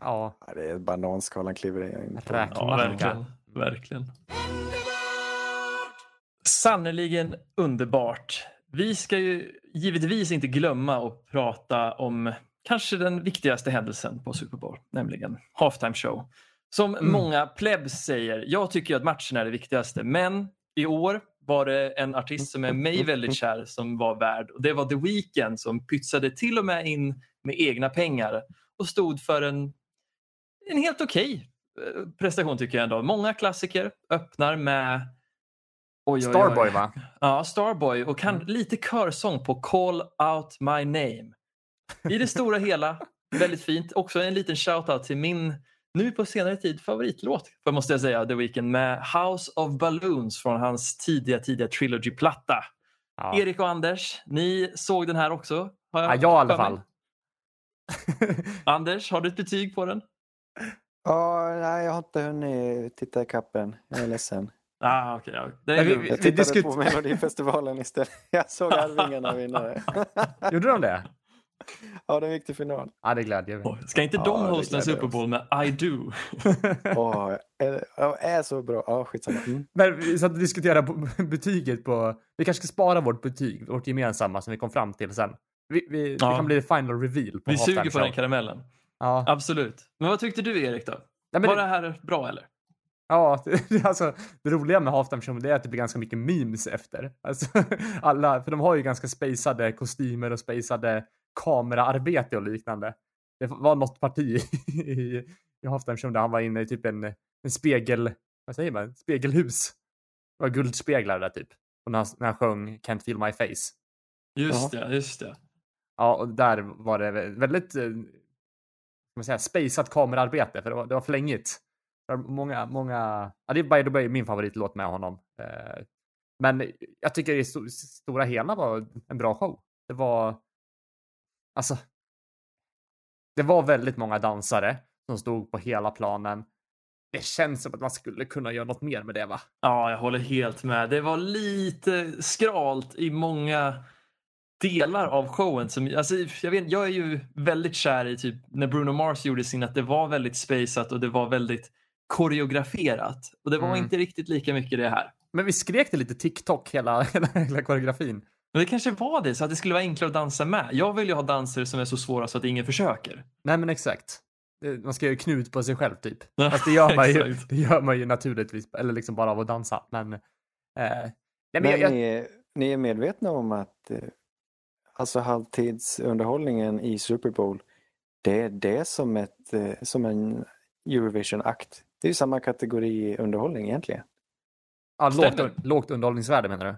Ja, det är bananskal han kliver in på. Räk- Ja, verkligen. Verkligen. Sannerligen underbart. Vi ska ju givetvis inte glömma att prata om kanske den viktigaste händelsen på Super Bowl, nämligen halftime show. Som Mm. många plebs säger, jag tycker att matchen är det viktigaste, men i år var det en artist som är mig väldigt kär som var värd och det var The Weeknd som pytsade till och med in med egna pengar och stod för en, en helt okej eh, prestation tycker jag ändå. Många klassiker öppnar med Oj, oj, oj. Starboy va? <laughs> Ja, Starboy och kan Mm. lite körsång på Call out my name. I det stora hela, <laughs> väldigt fint. Också en liten shoutout till min, nu på senare tid, favoritlåt, för måste jag säga, The Weeknd med House of Balloons från hans tidiga, tidiga Trilogy-platta. Ja. Erik och Anders, ni såg den här också? Har Ja, jag i alla fall. <laughs> Anders, har du ett betyg på den? Ja, nej, jag har inte hunnit titta i kappen. Jag är ledsen. <laughs> Ah, okay, ja. Det är vi-. Jag Vi tittade diskut- på Melodifestivalen istället. <laughs> Jag såg Arvingarna vinna det. <laughs> Gjorde de det? Ja, de gick till final. Ja, det glädjer mig. Ska inte Ja, de det hosta en Super. Bowl med I do? Åh, är, ja, är så bra. Ja, skitsamma. Mm. Men vi satt och diskuterade på- betyget på... Vi kanske ska spara vårt betyg, vårt gemensamma som vi kom fram till sen. Vi, vi, Det Ja. kan bli final reveal på Vi suger på den show. karamellen. Ja. Absolut. Men vad tyckte du Erik då? Men Var det- det här bra eller? Ja, <laughs> det, alltså, det roliga med halftime show är att det blir ganska mycket memes efter. Alltså, <laughs> alla, för de har ju ganska spacade kostymer och spacade kameraarbete och liknande. Det var något parti <laughs> i, i halftime show där han var inne i typ en, en spegel, vad säger man, spegelhus. Det var guldspeglar där typ. Och när han, när han sjöng Can't feel my face. Just det, just det. Ja, och där var det vä- väldigt, eh, man säga, spaceat kamerarbete, för det var, det var flängigt. För många, många, ja, det är by the way min favoritlåt med honom. Eh, men jag tycker i stora hela var en bra show. Det var, alltså, det var väldigt många dansare som stod på hela planen. Det känns som att man skulle kunna göra något mer med det va? Ja, jag håller helt med. Det var lite skralt i många delar av showen. Som, alltså, jag, vet, jag är ju väldigt kär i typ när Bruno Mars gjorde sin att det var väldigt spaceat och det var väldigt koreograferat. Och det var Mm. inte riktigt lika mycket det här. Men vi skrek det lite TikTok hela, <laughs> hela, hela koreografin. Men det kanske var det, så att det skulle vara enklare att dansa med. Jag vill ju ha danser som är så svåra så att ingen försöker. Nej men exakt. Man ska ju knut på sig själv typ. Fast det gör man ju, <laughs> det gör man ju naturligtvis, eller liksom bara av att dansa. Men, eh, nej, men Men jag, jag, ni, är, ni är medvetna om att eh, alltså halvtidsunderhållningen i Super Bowl, det är det som, ett, eh, som en Eurovision-akt. Det är ju samma kategori underhållning egentligen. ja, lågt, lågt underhållningsvärde menar du?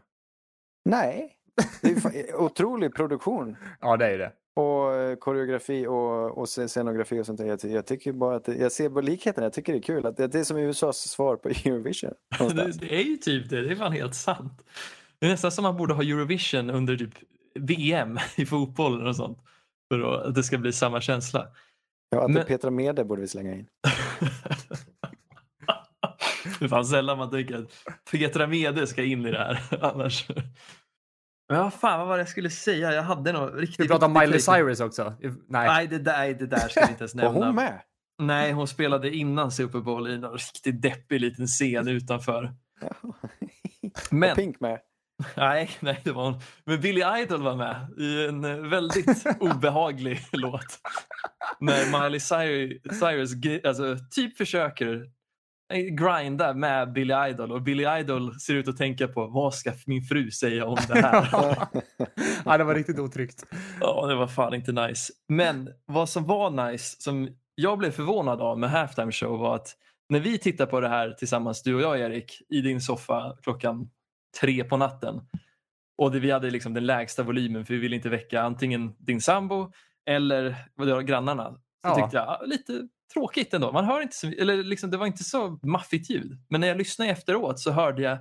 Nej, det är fa- otrolig produktion. <laughs> Ja det är ju det. Och eh, koreografi och, och scen- scenografi och sånt där. Jag, jag tycker bara att det, jag ser likheten. Jag tycker det är kul att det, det är som USAs svar på <laughs> Eurovision. <laughs> Det, det är ju typ det, det är fan helt sant. Det är nästan som man borde ha Eurovision under typ VM <laughs> i fotboll och sånt. För att det ska bli samma känsla. Ja, att Men- det Petra Mede borde vi slänga in. <laughs> Det är fan sällan man tänker att Petra Mede ska in i det här. <laughs> Annars. Men vad fan vad var det jag skulle säga? Jag hade något riktigt... Vi pratar om Miley. Cyrus också. Nej. Nej det, där, det där ska vi inte ens Var nämna. hon med? Nej, hon spelade innan Super Bowl i någon riktigt deppig liten scen utanför. Men- Var Pink med? <laughs> Nej, nej, det var hon. Men Billy Idol var med i en eh, väldigt <laughs> obehaglig låt. När Miley Cyrus, Cyrus alltså, typ försöker eh, grinda med Billy Idol och Billy Idol ser ut att tänka på vad ska min fru säga om det här? <laughs> ja, det var riktigt otryggt. Ja, det var fan inte nice. Men vad som var nice, som jag blev förvånad av med Halftime Show var att när vi tittar på det här tillsammans, du och jag Erik, i din soffa klockan tre på natten och det, vi hade liksom den lägsta volymen för vi ville inte väcka antingen din sambo eller vad det grannarna. Så Ja. tyckte jag, lite tråkigt ändå. Man hör inte så, eller liksom, det var inte så maffigt ljud. Men när jag lyssnade efteråt så hörde jag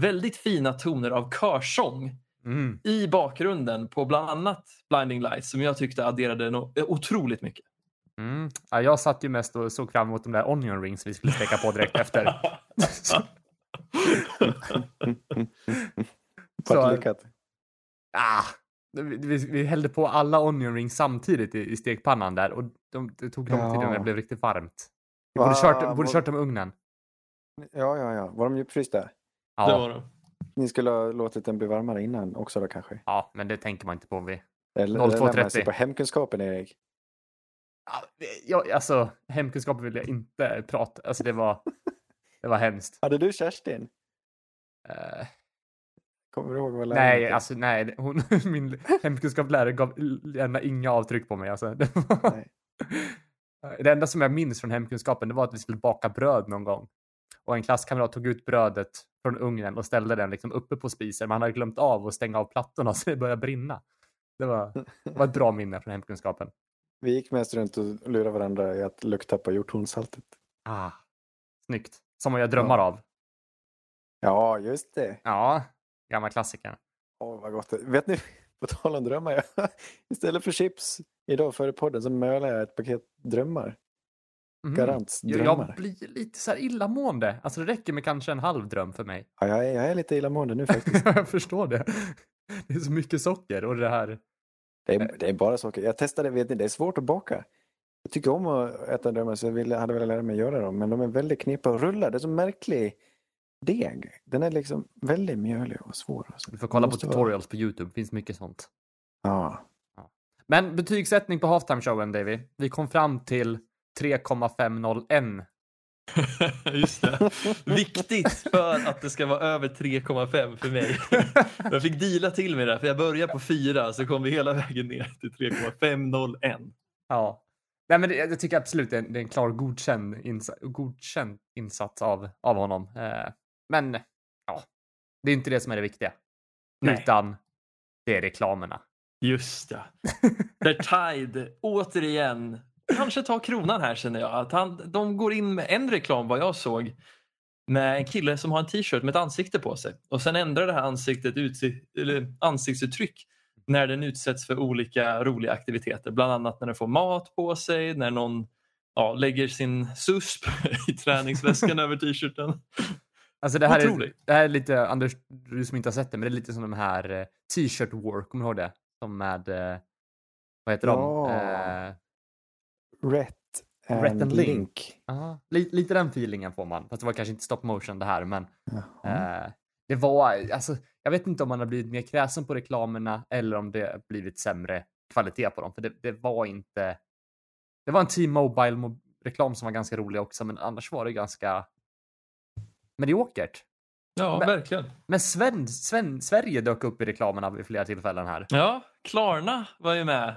väldigt fina toner av körsång Mm. i bakgrunden på bland annat Blinding Lights som jag tyckte adderade no- otroligt mycket. Mm. Ja, jag satt ju mest och såg fram emot de där onion rings vi skulle steka på direkt efter. <laughs> <laughs> <laughs> Så- Vart lyckat. ah, vi, vi, hällde på alla onion rings samtidigt i, i stekpannan där och de, det tog lång tid innan det blev riktigt varmt. Vi borde kört, borde kört dem i ugnen. Ja, ja, ja. Var de djupfrysta? Det Ja, var de. Ni skulle ha låtit den bli varmare innan också då kanske? ja, men det tänker man inte på. Vi. Eller, 02.30. eller lär man sig på hemkunskapen Erik? Ja, jag, alltså, hemkunskap vill jag inte prata. Alltså det var, det var hemskt. Hade du Kerstin? Eh, Kommer du ihåg vad läraren nej, alltså nej. Hon, <laughs> min hemkunskapslärare gav lämnade inga avtryck på mig. Alltså. Det, <laughs> var, Nej. det enda som jag minns från hemkunskapen det var att vi skulle baka bröd någon gång. Och en klasskamrat tog ut brödet från ugnen och ställde den liksom uppe på spisen. Man hade glömt av att stänga av plattorna <laughs> så det började brinna. Det var, det var ett bra minne från hemkunskapen. Vi gick mest runt och lurade varandra i att lukta på hjorthornssaltet. Ah, snyggt. Som jag drömmar av. Ja, just det. Ja, gamla klassiker. Åh, vad gott. Vet ni, <laughs> på tal om drömmar, jag, <laughs> istället för chips idag före podden så mölade jag ett paket drömmar. Mhm. Garants drömmar. jag blir lite så här illamående. Alltså det räcker med kanske en halv dröm för mig. Ja, jag, är, jag är lite illamående nu <laughs> faktiskt. jag förstår det. Det är så mycket socker och det här. Det är, det är bara saker. Jag testade, vet ni, det är svårt att baka. Jag tycker om att äta drömmar så jag ville, hade velat lära mig göra dem. Men de är väldigt knipa att rulla. Det är så märklig deg. Den är liksom väldigt mjölig och svår. Alltså. Du får kolla på måste vara- tutorials på YouTube, finns mycket sånt. Ja. Men betygssättning på halftime showen, Davy. Vi kom fram till 3,501. <laughs> Just det. Viktigt för att det ska vara över 3,5 för mig. <laughs> Jag fick deala till med det, för jag började på 4 så kom vi hela vägen ner till 3,501. Ja. Nej, men det, jag tycker absolut det är, en- det är en klar godkänd, insa, godkänd insats av, av honom. Eh, men ja, det är inte det som är det viktiga. Nej. Utan det är reklamerna. Just ja. Där Tide återigen kanske tar kronan här känner jag. Att han, de går in med en reklam vad jag såg med en kille som har en t-shirt med ett ansikte på sig. Och sen ändrar det här ansiktet utsi- eller ansiktsuttryck när den utsätts för olika roliga aktiviteter. Bland annat när den får mat på sig, när någon ja, lägger sin susp <laughs> i träningsväskan <laughs> över t-shirten. Alltså det här, är, det här är lite, Anders, du som inte har sett det, men det är lite som de här eh, t-shirt war, kommer du ihåg det? Som med, eh, vad heter de? Ja. Eh, Rätt and, Rätt and Link. Link. Lite den feelingen får man. Fast det var kanske inte stop motion det här, men eh, det var, alltså, jag vet inte om man har blivit mer kräsen på reklamerna eller om det har blivit sämre kvalitet på dem. För det, det var inte, det var en T-Mobile mo- reklam som var ganska rolig också, men annars var det ganska mediokert. Ja, Men- verkligen. Men Sven, Sven, Sverige dök upp i reklamerna vid flera tillfällen här. Ja, Klarna var ju med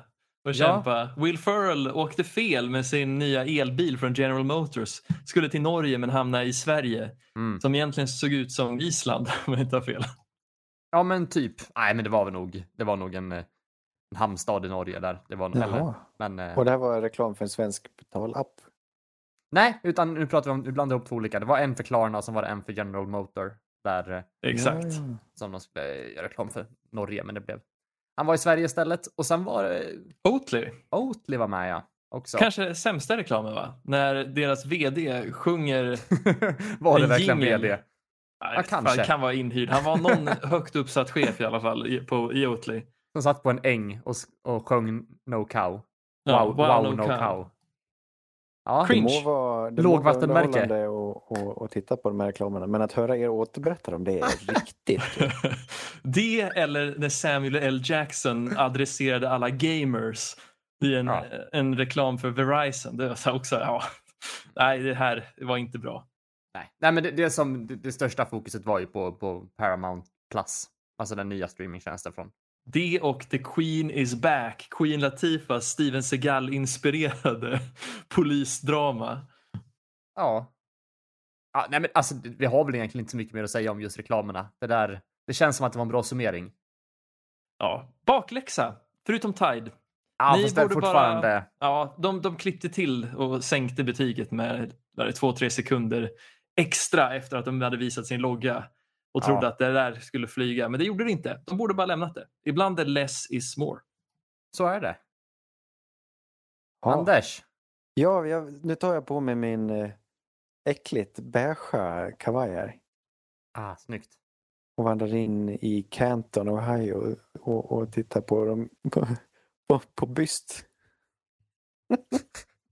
och Ja. kämpa. Will Ferrell åkte fel med sin nya elbil från General Motors. Skulle till Norge men hamnade i Sverige. Mm. Som egentligen såg ut som Island <laughs> om jag inte har fel. Ja, men typ. Nej, men det var väl nog, det var nog en, eh, en hamnstad i Norge där. Det var, eller, Jaha. men, eh, Och det här var reklam för en svensk betalapp. nej, utan nu pratar vi om, nu blandar ihop två olika. Det var en för Klarna och så var det en för General Motor. Där, eh, Exakt. Ja, ja. som de skulle göra reklam för Norge, men det blev... Han var i Sverige istället och sen var det Oatly. Oatly var med ja. Också. Kanske sämsta reklamen va? När deras VD sjunger... <laughs> var det En verkligen jingle. VD? Nej, kanske. fan, kan vara inhyrd. Han var någon <laughs> högt uppsatt chef i alla fall i, på, i Oatly. Som satt på en äng och, och sjöng No Cow. Ja, Wow, wow, no, cow. Ja, Det må vara, det må vara Lågvattenmärke. underhållande och, och, och titta på de här reklamerna. Men att höra er återberätta dem, det är <laughs> riktigt. Det eller när Samuel L. Jackson adresserade alla gamers i en, Ja. en reklam för Verizon. Det var också, ja. Nej, det här var inte bra. Nej, Nej men det, det, som, det, det största fokuset var ju på, på Paramount Plus. Alltså den nya streamingtjänsten från. Det och The Queen is back. Queen Latifahs Steven Seagal-inspirerade <laughs> polisdrama. Ja. ja nej, men alltså, vi har väl egentligen inte så mycket mer att säga om just reklamerna. Det där, det känns som att det var en bra summering. Ja, bakläxa. Förutom Tide. Ja, Ni fast borde fortfarande... bara- Ja, de, de klippte till och sänkte betyget med två, tre sekunder extra efter att de hade visat sin logga och trodde Ja. att det där skulle flyga. Men det gjorde det inte. De borde bara lämnat det. Ibland är less is more. Så är det. Ja, Anders. ja jag, nu tar jag på mig min eh, äckligt beigea kavaj här. Ah, snyggt. och vandrar in i Canton, Ohio och, och tittar på dem på, på, på byst.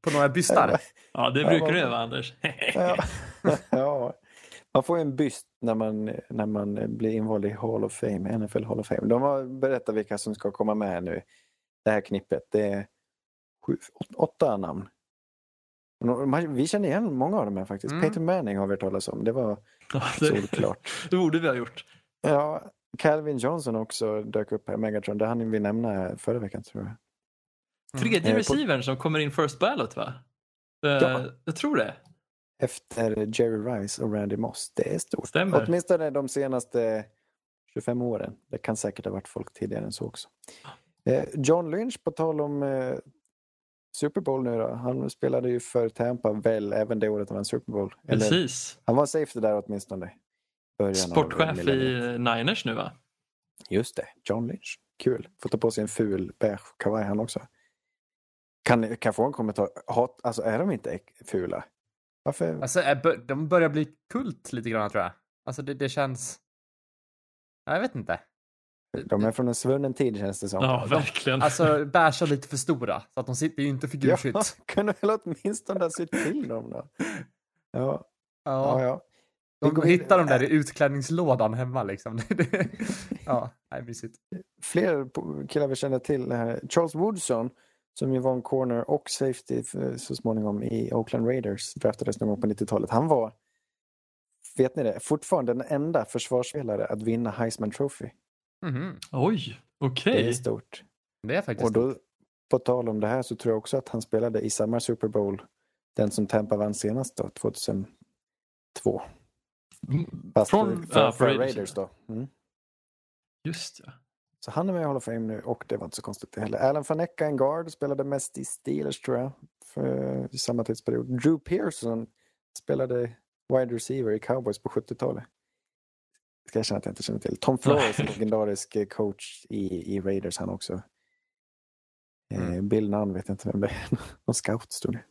På några <laughs> bystar. Ja, det brukar du göra Anders. Ja. <laughs> ja. Man får en byst när man, när man blir invald i Hall of Fame, NFL Hall of Fame. De har berättat vilka som ska komma med nu. Det här knippet. Det är sju, åt- åtta namn. Vi känner igen många av dem här faktiskt. Mm. Peyton Manning har vi hört talas om. Det var Ja, det, solklart. <laughs> det borde vi ha gjort. Ja, Calvin Johnson också dök upp här, Megatron. Det hann vi nämna förra veckan tror jag. Tredje Eh, receivern som kommer in first ballot va? Eh, Ja. Jag tror det. Efter Jerry Rice och Randy Moss. Det är stort. Stämmer. Åtminstone de senaste 25 åren. Det kan säkert ha varit folk tidigare än så också. Eh, John Lynch, på tal om eh, Super Bowl nu då. Han spelade ju för Tampa väl även det året han vann Super Bowl. Eller, Precis. han var safety där åtminstone. Början Sportchef i Niners nu va? Just det, John Lynch. Kul. Får ta på sig en ful beige kavaj han också. Kan, kan få en kommentar? Hat, alltså är de inte fula? Varför? Alltså, de börjar bli kult lite grann tror jag. Alltså det, det känns... Ja, Jag vet inte. De är från en svunnen tid känns det som. Ja, verkligen. Alltså Bärs är lite för stora, så att de sitter ju inte figurskytt. Ja, <laughs> kunde väl åtminstone sytt till dem då. Ja, ja. ja. Vi De går hittar dem vidare. där i utklädningslådan hemma liksom. <laughs> ja, nej, mysigt. Fler killar vi känner till här. Charles Woodson som ju var en corner och safety så småningom i Oakland Raiders. Draftades någon gång på 90-talet. Han var, vet ni det, fortfarande den enda försvarsspelare att vinna Heisman Trophy. Mhm. Oj, Det okej. är stort. Det är faktiskt Och då, på tal om det här så tror jag också att han spelade i samma Super Bowl, den som Tampa vann senast då, 2002. Fast Från, för, för, för Raiders, Raiders då. Mm. Just ja. Så han är med i Hall of Fame nu och det var inte så konstigt det heller. Alan Fanecka, en guard, spelade mest i Steelers tror jag, för, i samma tidsperiod. Drew Pearson spelade wide receiver i Cowboys på 70-talet. Ska jag känna att jag inte känner till. Tom Flores, en legendarisk eh, coach i, i Raiders han också. Eh, Bill Nunn vet jag inte vem det är. <laughs> Någon scout stod det.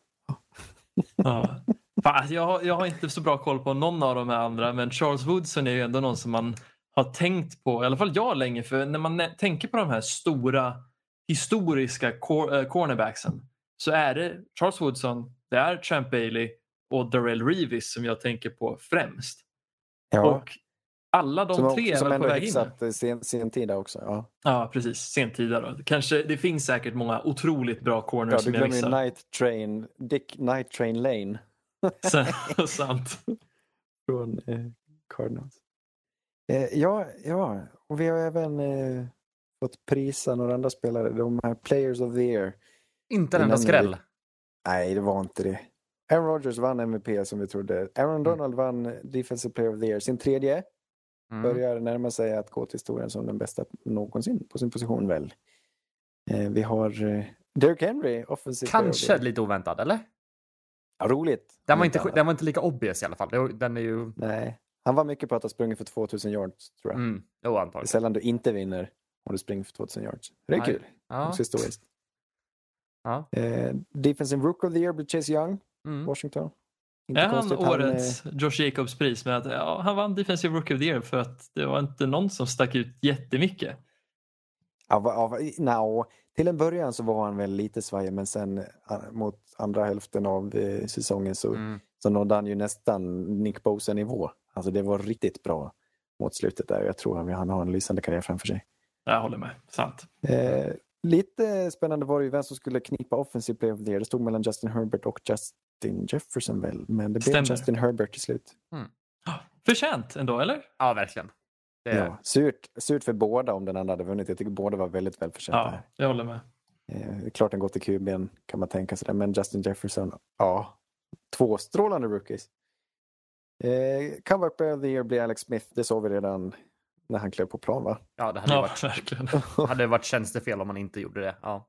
Ja. Fan, alltså, jag, har, jag har inte så bra koll på någon av de här andra men Charles Woodson är ju ändå någon som man har tänkt på, i alla fall jag länge, för när man tänker på de här stora historiska eh, cornerbacksen så är det Charles Woodson, det är Champ Bailey och Darrell Reeves som jag tänker på främst. Ja, Och alla de som, tre är som väl på ändå väg in. hyfsat eh, sen, sentida också. Ja. Ja, precis. Sentida då. Kanske, det finns säkert många otroligt bra corners Ja, du som jag glömmer ju missar. Night Train, Dick Night Train Lane <laughs> Sant. <laughs> från eh, Cardinals. Eh, ja, ja, och vi har även eh, fått prisa några andra spelare. De här Players of the Year. Inte en enda skräll. Nej, det var inte det. Aaron Rodgers vann MVP som vi trodde. Aaron Donald vann Defensive Player of the Year. Sin tredje Mm. börjar närma sig att gå till historien som den bästa någonsin på sin position väl. Eh, vi har eh, Derrick Henry, Offensive Player Kanske Year. lite oväntat, eller? Ja, roligt. Den var, inte, den var inte lika obvious i alla fall. Den är ju... Nej, han var mycket på att ha sprungit för 2000 yards tror jag. Mm, jo, Det är antagligen. sällan du inte vinner om du springer för 2000 yards. Det är Nej. kul. Ja, Också historiskt. ja. Eh, Defensive Rook of the Year blir Chase Young, Mm. Washington. Inte Är han konstigt. årets Josh Jacobs pris med att ja, han vann Defensive Rookie of the Year för att det var inte någon som stack ut jättemycket. Av, av, no, till en början så var han väl lite svajig men sen eh, mot andra hälften av eh, säsongen så, Mm. så nådde han ju nästan Nick Bosa-nivå. Alltså det var riktigt bra mot slutet där. Jag tror att han har en lysande karriär framför sig. Jag håller med. Sant. Eh, lite spännande var det ju vem som skulle knipa Offensive Player of the Year. Det stod mellan Justin Herbert och Justin Jefferson väl, men det blev. Justin Herbert till slut. Förtjänt ändå, eller? ja, verkligen. Det är, Ja, surt, surt för båda om den andra hade vunnit. Jag tycker båda var väldigt välförtjänta. Ja, jag håller med. Eh, klart den går till QB'n kan man tänka sig. det. Men Justin Jefferson, ja. Två strålande rookies. Eh, comeback player of the year blir Alex Smith. Det såg vi redan när han klev på plan va? ja, det hade ju Ja, varit, verkligen. <laughs> hade varit tjänstefel om man inte gjorde det. Ja.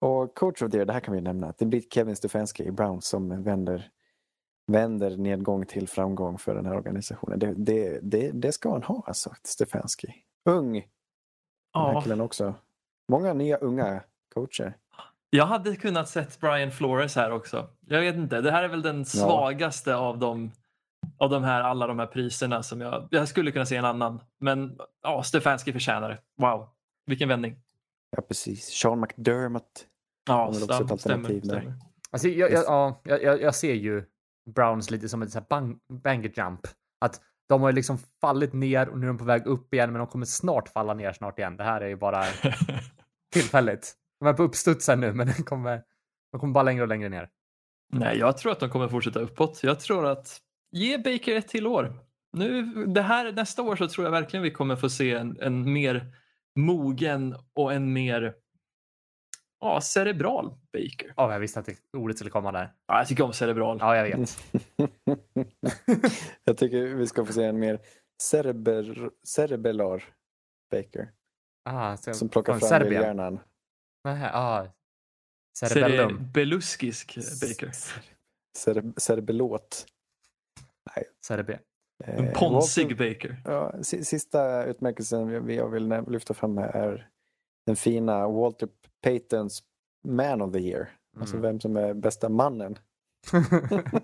Och coach of the year, det här kan vi nämna. Det blir Kevin Stefanski i Browns som vänder, vänder nedgång till framgång för den här organisationen. Det, det, det, det ska han ha alltså, Stefanski. Ung, den här Ja, killen också. Många nya unga coacher. jag hade kunnat sett Brian Flores här också. Jag vet inte, det här är väl den svagaste av de, av de här, alla de här priserna som jag, jag skulle kunna se en annan. Men ja, Stefanski förtjänar det. Wow, vilken vändning. Ja, precis. Sean McDermott. Ja, Han är också ett stäm- alternativ där. stämmer. Alltså, jag, jag, ja, jag, jag, ser ju Browns lite som ett så här bang, banger jump. Att de har ju liksom fallit ner och nu är de på väg upp igen, men de kommer snart falla ner snart igen. Det här är ju bara <laughs> tillfälligt. De är på uppstudsen nu, men de kommer, de kommer bara längre och längre ner. Nej, jag tror att de kommer fortsätta uppåt. Jag tror att ge Baker ett till år. Nu, det här, nästa år så tror jag verkligen vi kommer få se en, en mer mogen och en mer ja, cerebral Baker. Ja, jag visste att det ordet skulle komma där. Ja, jag tycker om cerebral. Ja, jag vet. <laughs> jag tycker vi ska få se en mer cereber, cerebellar Baker. Ah, så, Som plockar från fram Serbien. hjärnan. Nähä, ah. Cerebellum. Cerebeluskisk Baker. Cere, cerebelåt. Cerebé. Eh, En ponsig Walter- Baker. Ja, si- sista utmärkelsen jag vill lyfta fram här är den fina Walter Paytons Man of the Year. Alltså Mm. vem som är bästa mannen. <laughs>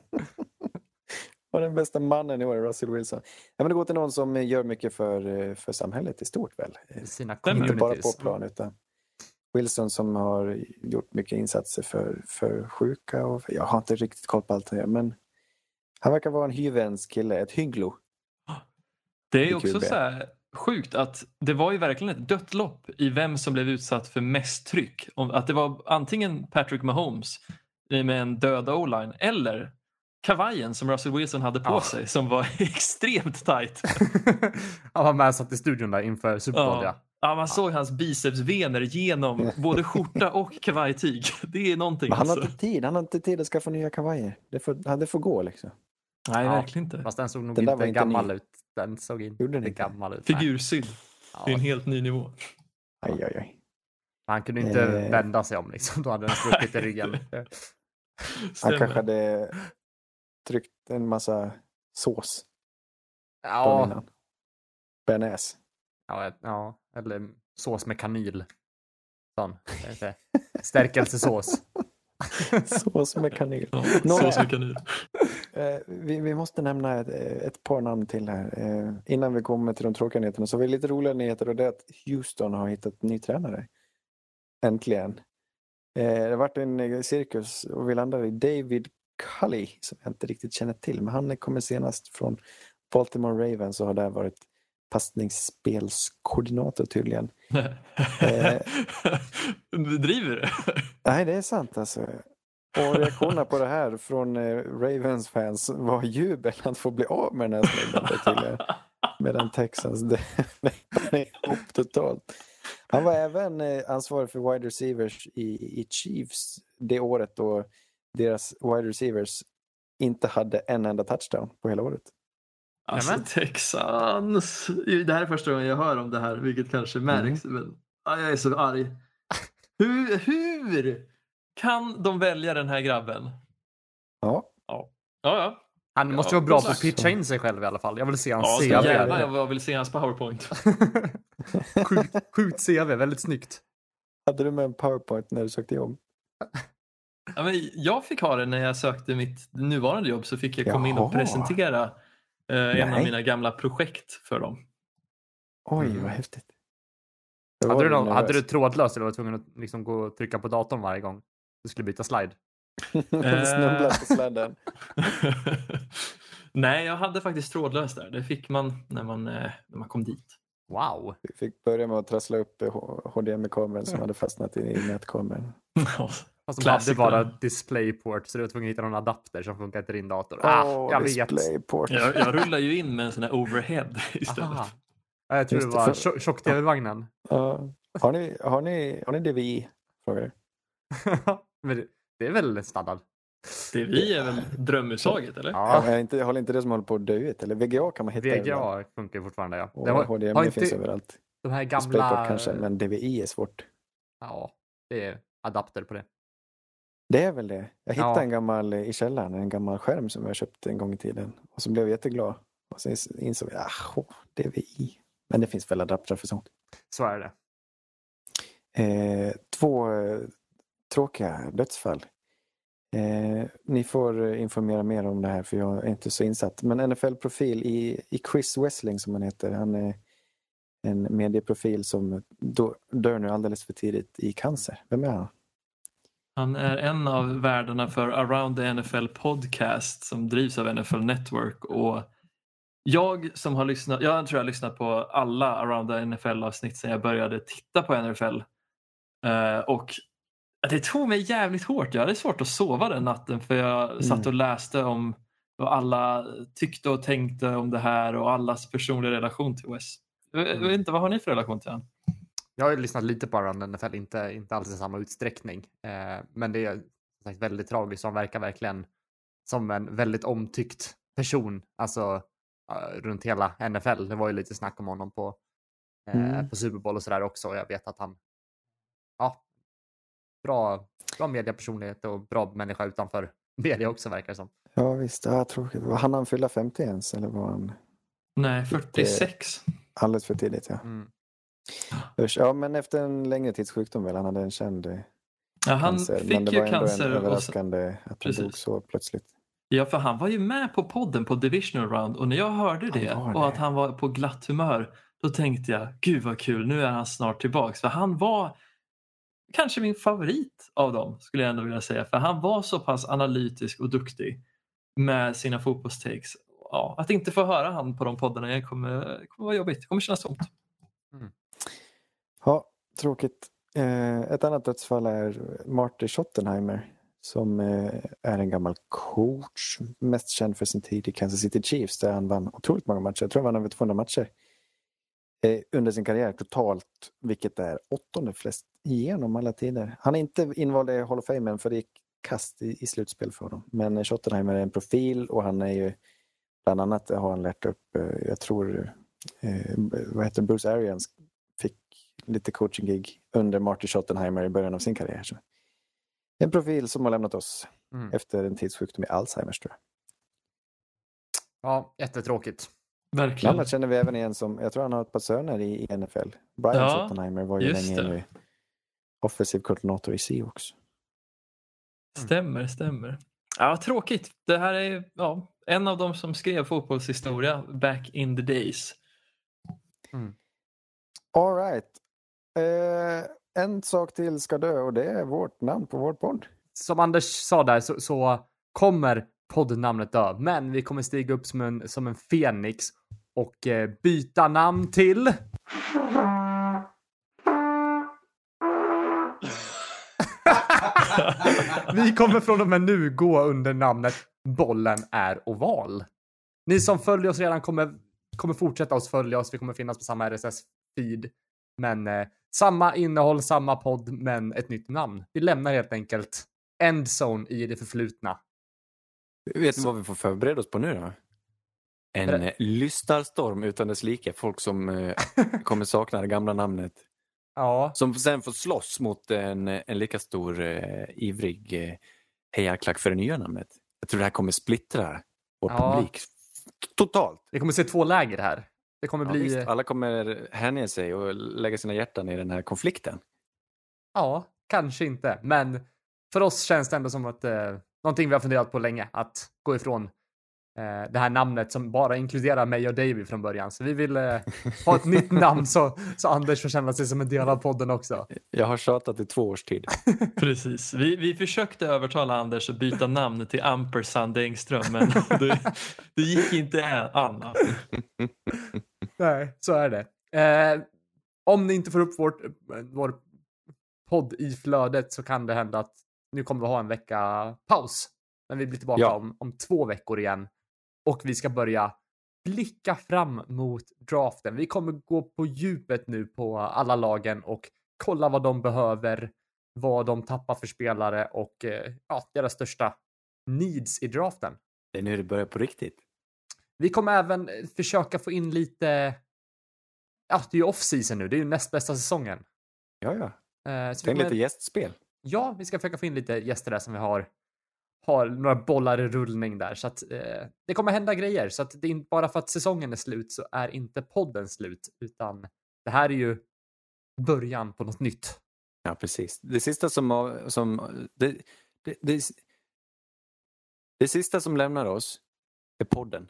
Och den bästa mannen i år är Russell Wilson. Ja, men det går till någon som gör mycket för, eh, för samhället i stort väl? Sina Inte bara på plan utan Wilson som har gjort mycket insatser för, för sjuka och jag har inte riktigt koll på allt det men han verkar vara en hyvens kille, ett hygglo. Det är också så här sjukt att det var ju verkligen ett dött lopp i vem som blev utsatt för mest tryck. Att det var antingen Patrick Mahomes med en död o-line eller kavajen som Russell Wilson hade på Ja. sig som var <laughs> extremt tight. <laughs> Han var med och satt i studion där inför Super Bowl, ja. Ja. Ja, man såg hans bicepsvener genom både skjorta och kavajtyg. <laughs> Det är någonting. Men han har alltså. inte tid, han har inte tid att skaffa nya kavajer. Det får, det får gå liksom. Nej, Ja. verkligen inte. Fast den såg nog Den inte gammal ny. ut. Den såg inte Gjorde den inte? gammal ut. nej. Figursydd. Det är en helt ny nivå. Aj, aj, aj. han kunde inte Eh. vända sig om liksom. Då hade den spruckit i ryggen. <laughs> Han kanske hade tryckt en massa sås Ja. Bearnaise. ja, ja, eller sås med kanil. Sån. Stärkelsesås. <laughs> <laughs> Sås med kanel. Ja, sås med kanin. Eh, vi, vi måste nämna ett, ett par namn till här. Eh, innan vi kommer till de tråkiga nyheterna så har vi lite roliga nyheter och det är att Houston har hittat ny tränare. Äntligen. Eh, det har varit en cirkus och vi landade i David Cully som jag inte riktigt känner till men han kommer senast från Baltimore Ravens och har där varit passningsspelskoordinator tydligen. Eh. <laughs> Du driver du? Nej, det är sant alltså. Och reaktionerna på det här från eh, Ravens fans var jubel att få bli av med den här snubben tydligen. Medan Texans, är <laughs> ihop totalt. Han var även eh, ansvarig för wide receivers i, i Chiefs det året då deras wide receivers inte hade en enda touchdown på hela året. Alltså Nämen. Texans. Det här är första gången jag hör om det här, vilket kanske märks. Men ja, jag är så arg. Hur, hur kan de välja den här grabben? Ja, Ja, ja. Han måste Ja, vara bra på att pitcha in sig själv i alla fall. Jag vill se hans ja CV. jävlar jag vill se hans powerpoint. <laughs> sjukt, sjukt CV, väldigt snyggt. hade du med en powerpoint när du sökte jobb? Ja, men jag fick ha det när jag sökte mitt nuvarande jobb så fick jag komma in och Jaha. presentera eh, en av mina gamla projekt för dem. Oj, Mm. vad häftigt. Då var Hade du, någon, hade du trådlöst eller var du tvungen att liksom gå och trycka på datorn varje gång du skulle byta slide? <laughs> Snubblat på sladden. <laughs> Nej, jag hade faktiskt trådlöst där. Det fick man när man, eh, när man kom dit. Wow. Vi fick börja med att trassla upp eh, HDMI-kameran som hade fastnat i nätkameran. <laughs> Fast de Classic hade bara. DisplayPort så du var tvungen att hitta någon adapter som funkar till din dator. Ah, Åh, jag vet. DisplayPort. jag, jag rullar ju in med en sån här overhead <laughs> istället. Aha. Ja, Jag tror Just det var för- tjo- tjock-tv-vagnen. Ja. Har, ni, har, ni, har ni DVI? Frågar. <laughs> Men det, det är väl standard? Det vi är väl drömuttaget eller? Ja. Ja, jag inte, håller inte det som håller på att dö ut? Eller VGA kan man hitta. VGA funkar fortfarande ja. Och Det har, HDMI har finns inte överallt. de här DisplayPort gamla... kanske, men DVI är svårt. Ja, det är adapter på det. Det är väl det. Jag hittade Ja. en gammal eh, i källaren, en gammal skärm som jag köpte en gång i tiden. Och så blev jag jätteglad. Och sen insåg jag, ah, DVI. Men det finns väl adaptrar för sånt. Så är det. Eh, två eh, tråkiga dödsfall. Eh, ni får eh, informera mer om det här för jag är inte så insatt. Men NFL-profil i, i Chris Wessling som han heter. Han är en medieprofil som dör nu alldeles för tidigt i cancer. Vem är han? Han är en av värdarna för Around the NFL podcast som drivs av NFL Network. Och jag som har lyssnat, jag tror jag har lyssnat på alla Around the NFL avsnitt sedan jag började titta på NFL. Eh, och det tog mig jävligt hårt. Jag hade svårt att sova den natten för jag satt och läste om vad alla tyckte och tänkte om det här och allas personliga relation till Wes. Jag jag vet inte, vad har ni för relation till honom? Jag har ju lyssnat lite på Around NFL, inte, inte alls i samma utsträckning. Eh, men det är som sagt väldigt tragiskt. Han verkar verkligen som en väldigt omtyckt person. Alltså runt hela NFL. Det var ju lite snack om honom på, eh, Mm. på Super Bowl och sådär också. Och jag vet att han, ja, bra, bra mediepersonlighet och bra människa utanför <laughs> media också verkar det som. Ja visst, ja, tråkigt. Han han fylla 50 ens eller var han Nej, 46. alldeles för tidigt? Ja. Mm. Usch, ja men efter en längre tids sjukdom väl, han hade en känd eh, Ja, han cancer. fick men det ju var ändå cancer en och sen- överraskande att han Precis. dog så plötsligt. Ja, för han var ju med på podden på Divisional Round och när jag hörde det, var och det. att han var på glatt humör, då tänkte jag, gud vad kul, nu är han snart tillbaks. För han var kanske min favorit av dem, skulle jag ändå vilja säga. För han var så pass analytisk och duktig med sina fotbollstakes. Ja, att inte få höra han på de poddarna igen kommer, kommer vara jobbigt, kommer kännas tomt. Tråkigt. Eh, ett annat dödsfall är Marty Schottenheimer som eh, är en gammal coach. Mest känd för sin tid i Kansas City Chiefs där han vann otroligt många matcher. Jag tror han vann över 200 matcher eh, under sin karriär totalt, vilket är åttonde flest genom alla tider. Han är inte invald i Hall of Fame för det gick kast i, i slutspel för honom. Men Schottenheimer är en profil och han är ju bland annat har han lärt upp, eh, jag tror, eh, vad heter Bruce Arians lite coaching-gig under Marty Schottenheimer i början av sin karriär. Så en profil som har lämnat oss Mm. efter en tidssjukdom i Alzheimers tror jag. Ja, jättetråkigt. Verkligen. Annars känner vi även igen som, jag tror han har ett par söner i, NFL. Brian Ja, Schottenheimer var ju länge det. nu offensiv koordinator i Seahawks. Stämmer, stämmer. Ja, tråkigt. Det här är ja, en av de som skrev fotbollshistoria back in the days. All right. Eh, en sak till ska dö och det är vårt namn på vår podd. Som Anders sa där så, så kommer poddnamnet dö, men vi kommer stiga upp som en, som en fenix och eh, byta namn till... <laughs> vi kommer från och med nu gå under namnet Bollen är oval. Ni som följer oss redan kommer, kommer fortsätta oss följa oss. Vi kommer finnas på samma RSS-feed. Men eh, samma innehåll, samma podd, men ett nytt namn. Vi lämnar helt enkelt Endzone i det förflutna. Vet ni vad vi får förbereda oss på nu då? En det- lystarstorm utan dess like. Folk som eh, <laughs> kommer sakna det gamla namnet. Ja, Som sen får slåss mot en, en lika stor eh, ivrig eh, hejarklack för det nya namnet. Jag tror det här kommer splittra vår Ja. publik totalt. vi kommer se två läger här. Det kommer Ja, bli... visst, alla kommer hänge sig och lägga sina hjärtan i den här konflikten. Ja, kanske inte. Men för oss känns det ändå som att eh, någonting vi har funderat på länge, att gå ifrån eh, det här namnet som bara inkluderar mig och Davy från början. Så vi vill eh, ha ett nytt namn så, så Anders får känna sig som en del av podden också. Jag har tjatat i två års tid. <laughs> Precis. Vi, vi försökte övertala Anders att byta namn till Ampersand Engström men <laughs> det, det gick inte an. Nej, så är det. Eh, om ni inte får upp vårt, vår podd i flödet så kan det hända att nu kommer vi ha en vecka paus. Men vi blir tillbaka Ja. om, om två veckor igen. Och vi ska börja blicka fram mot draften. Vi kommer gå på djupet nu på alla lagen och kolla vad de behöver, vad de tappar för spelare och eh, ja, deras största needs i draften. Det är nu det börjar på riktigt. Vi kommer även eh, försöka få in lite, ja det är ju off-season nu, det är ju näst bästa säsongen. Ja, ja. Eh, så Tänk kommer, lite gästspel. Ja, vi ska försöka få in lite gäster där som vi har, har några bollar i rullning där. Så att eh, det kommer hända grejer. Så att det är inte bara för att säsongen är slut så är inte podden slut, utan det här är ju början på något nytt. Ja, precis. Det sista som... som det, det, det, det sista som lämnar oss är podden.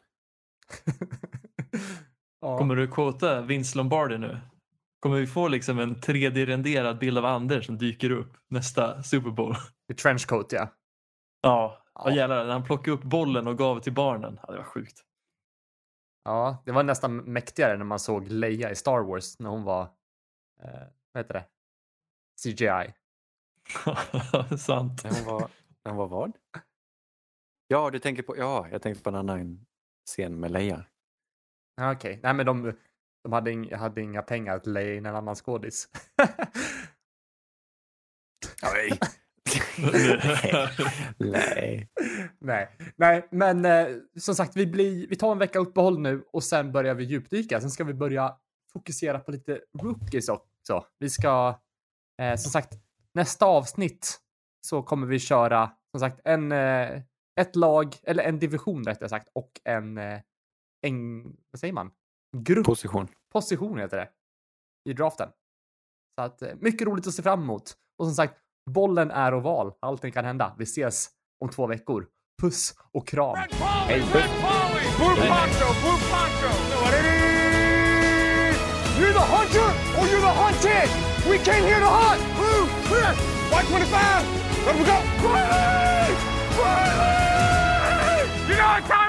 <laughs> ja. Kommer du quota Vince Lombardi nu? Kommer vi få liksom en 3D-renderad bild av Anders som dyker upp nästa Super Bowl? I trenchcoat, ja. Ja, Ja. jävlar när han plockade upp bollen och gav till barnen. Ja, det var sjukt. Ja, det var nästan mäktigare när man såg Leia i Star Wars när hon var, eh, vad heter det? CGI. <laughs> Sant. När hon var, när hon var vad? Ja, du tänker på... Ja, jag tänkte på en annan scen med Leia. Ja, Okej, nej men de, de hade, ing, hade inga pengar att leja in en annan skådis. <laughs> Nej. Nej. nej, nej, men eh, som sagt, vi, blir, vi tar en vecka uppehåll nu och sen börjar vi djupdyka. Sen ska vi börja fokusera på lite rookies också. Vi ska, eh, som sagt, nästa avsnitt så kommer vi köra, som sagt, en, eh, ett lag, eller en division rättare sagt, och en, eh, en, vad säger man? Grupp Position. position heter det. I draften. Så att eh, mycket roligt att se fram emot. Och som sagt, bollen är oval. Allting kan hända. Vi ses om två veckor. Puss och kram. Hej. You're the hunter or you're the hunted! We came here to hunt! Blue, clear! White 25! Let we go! Riley! Riley! You know what time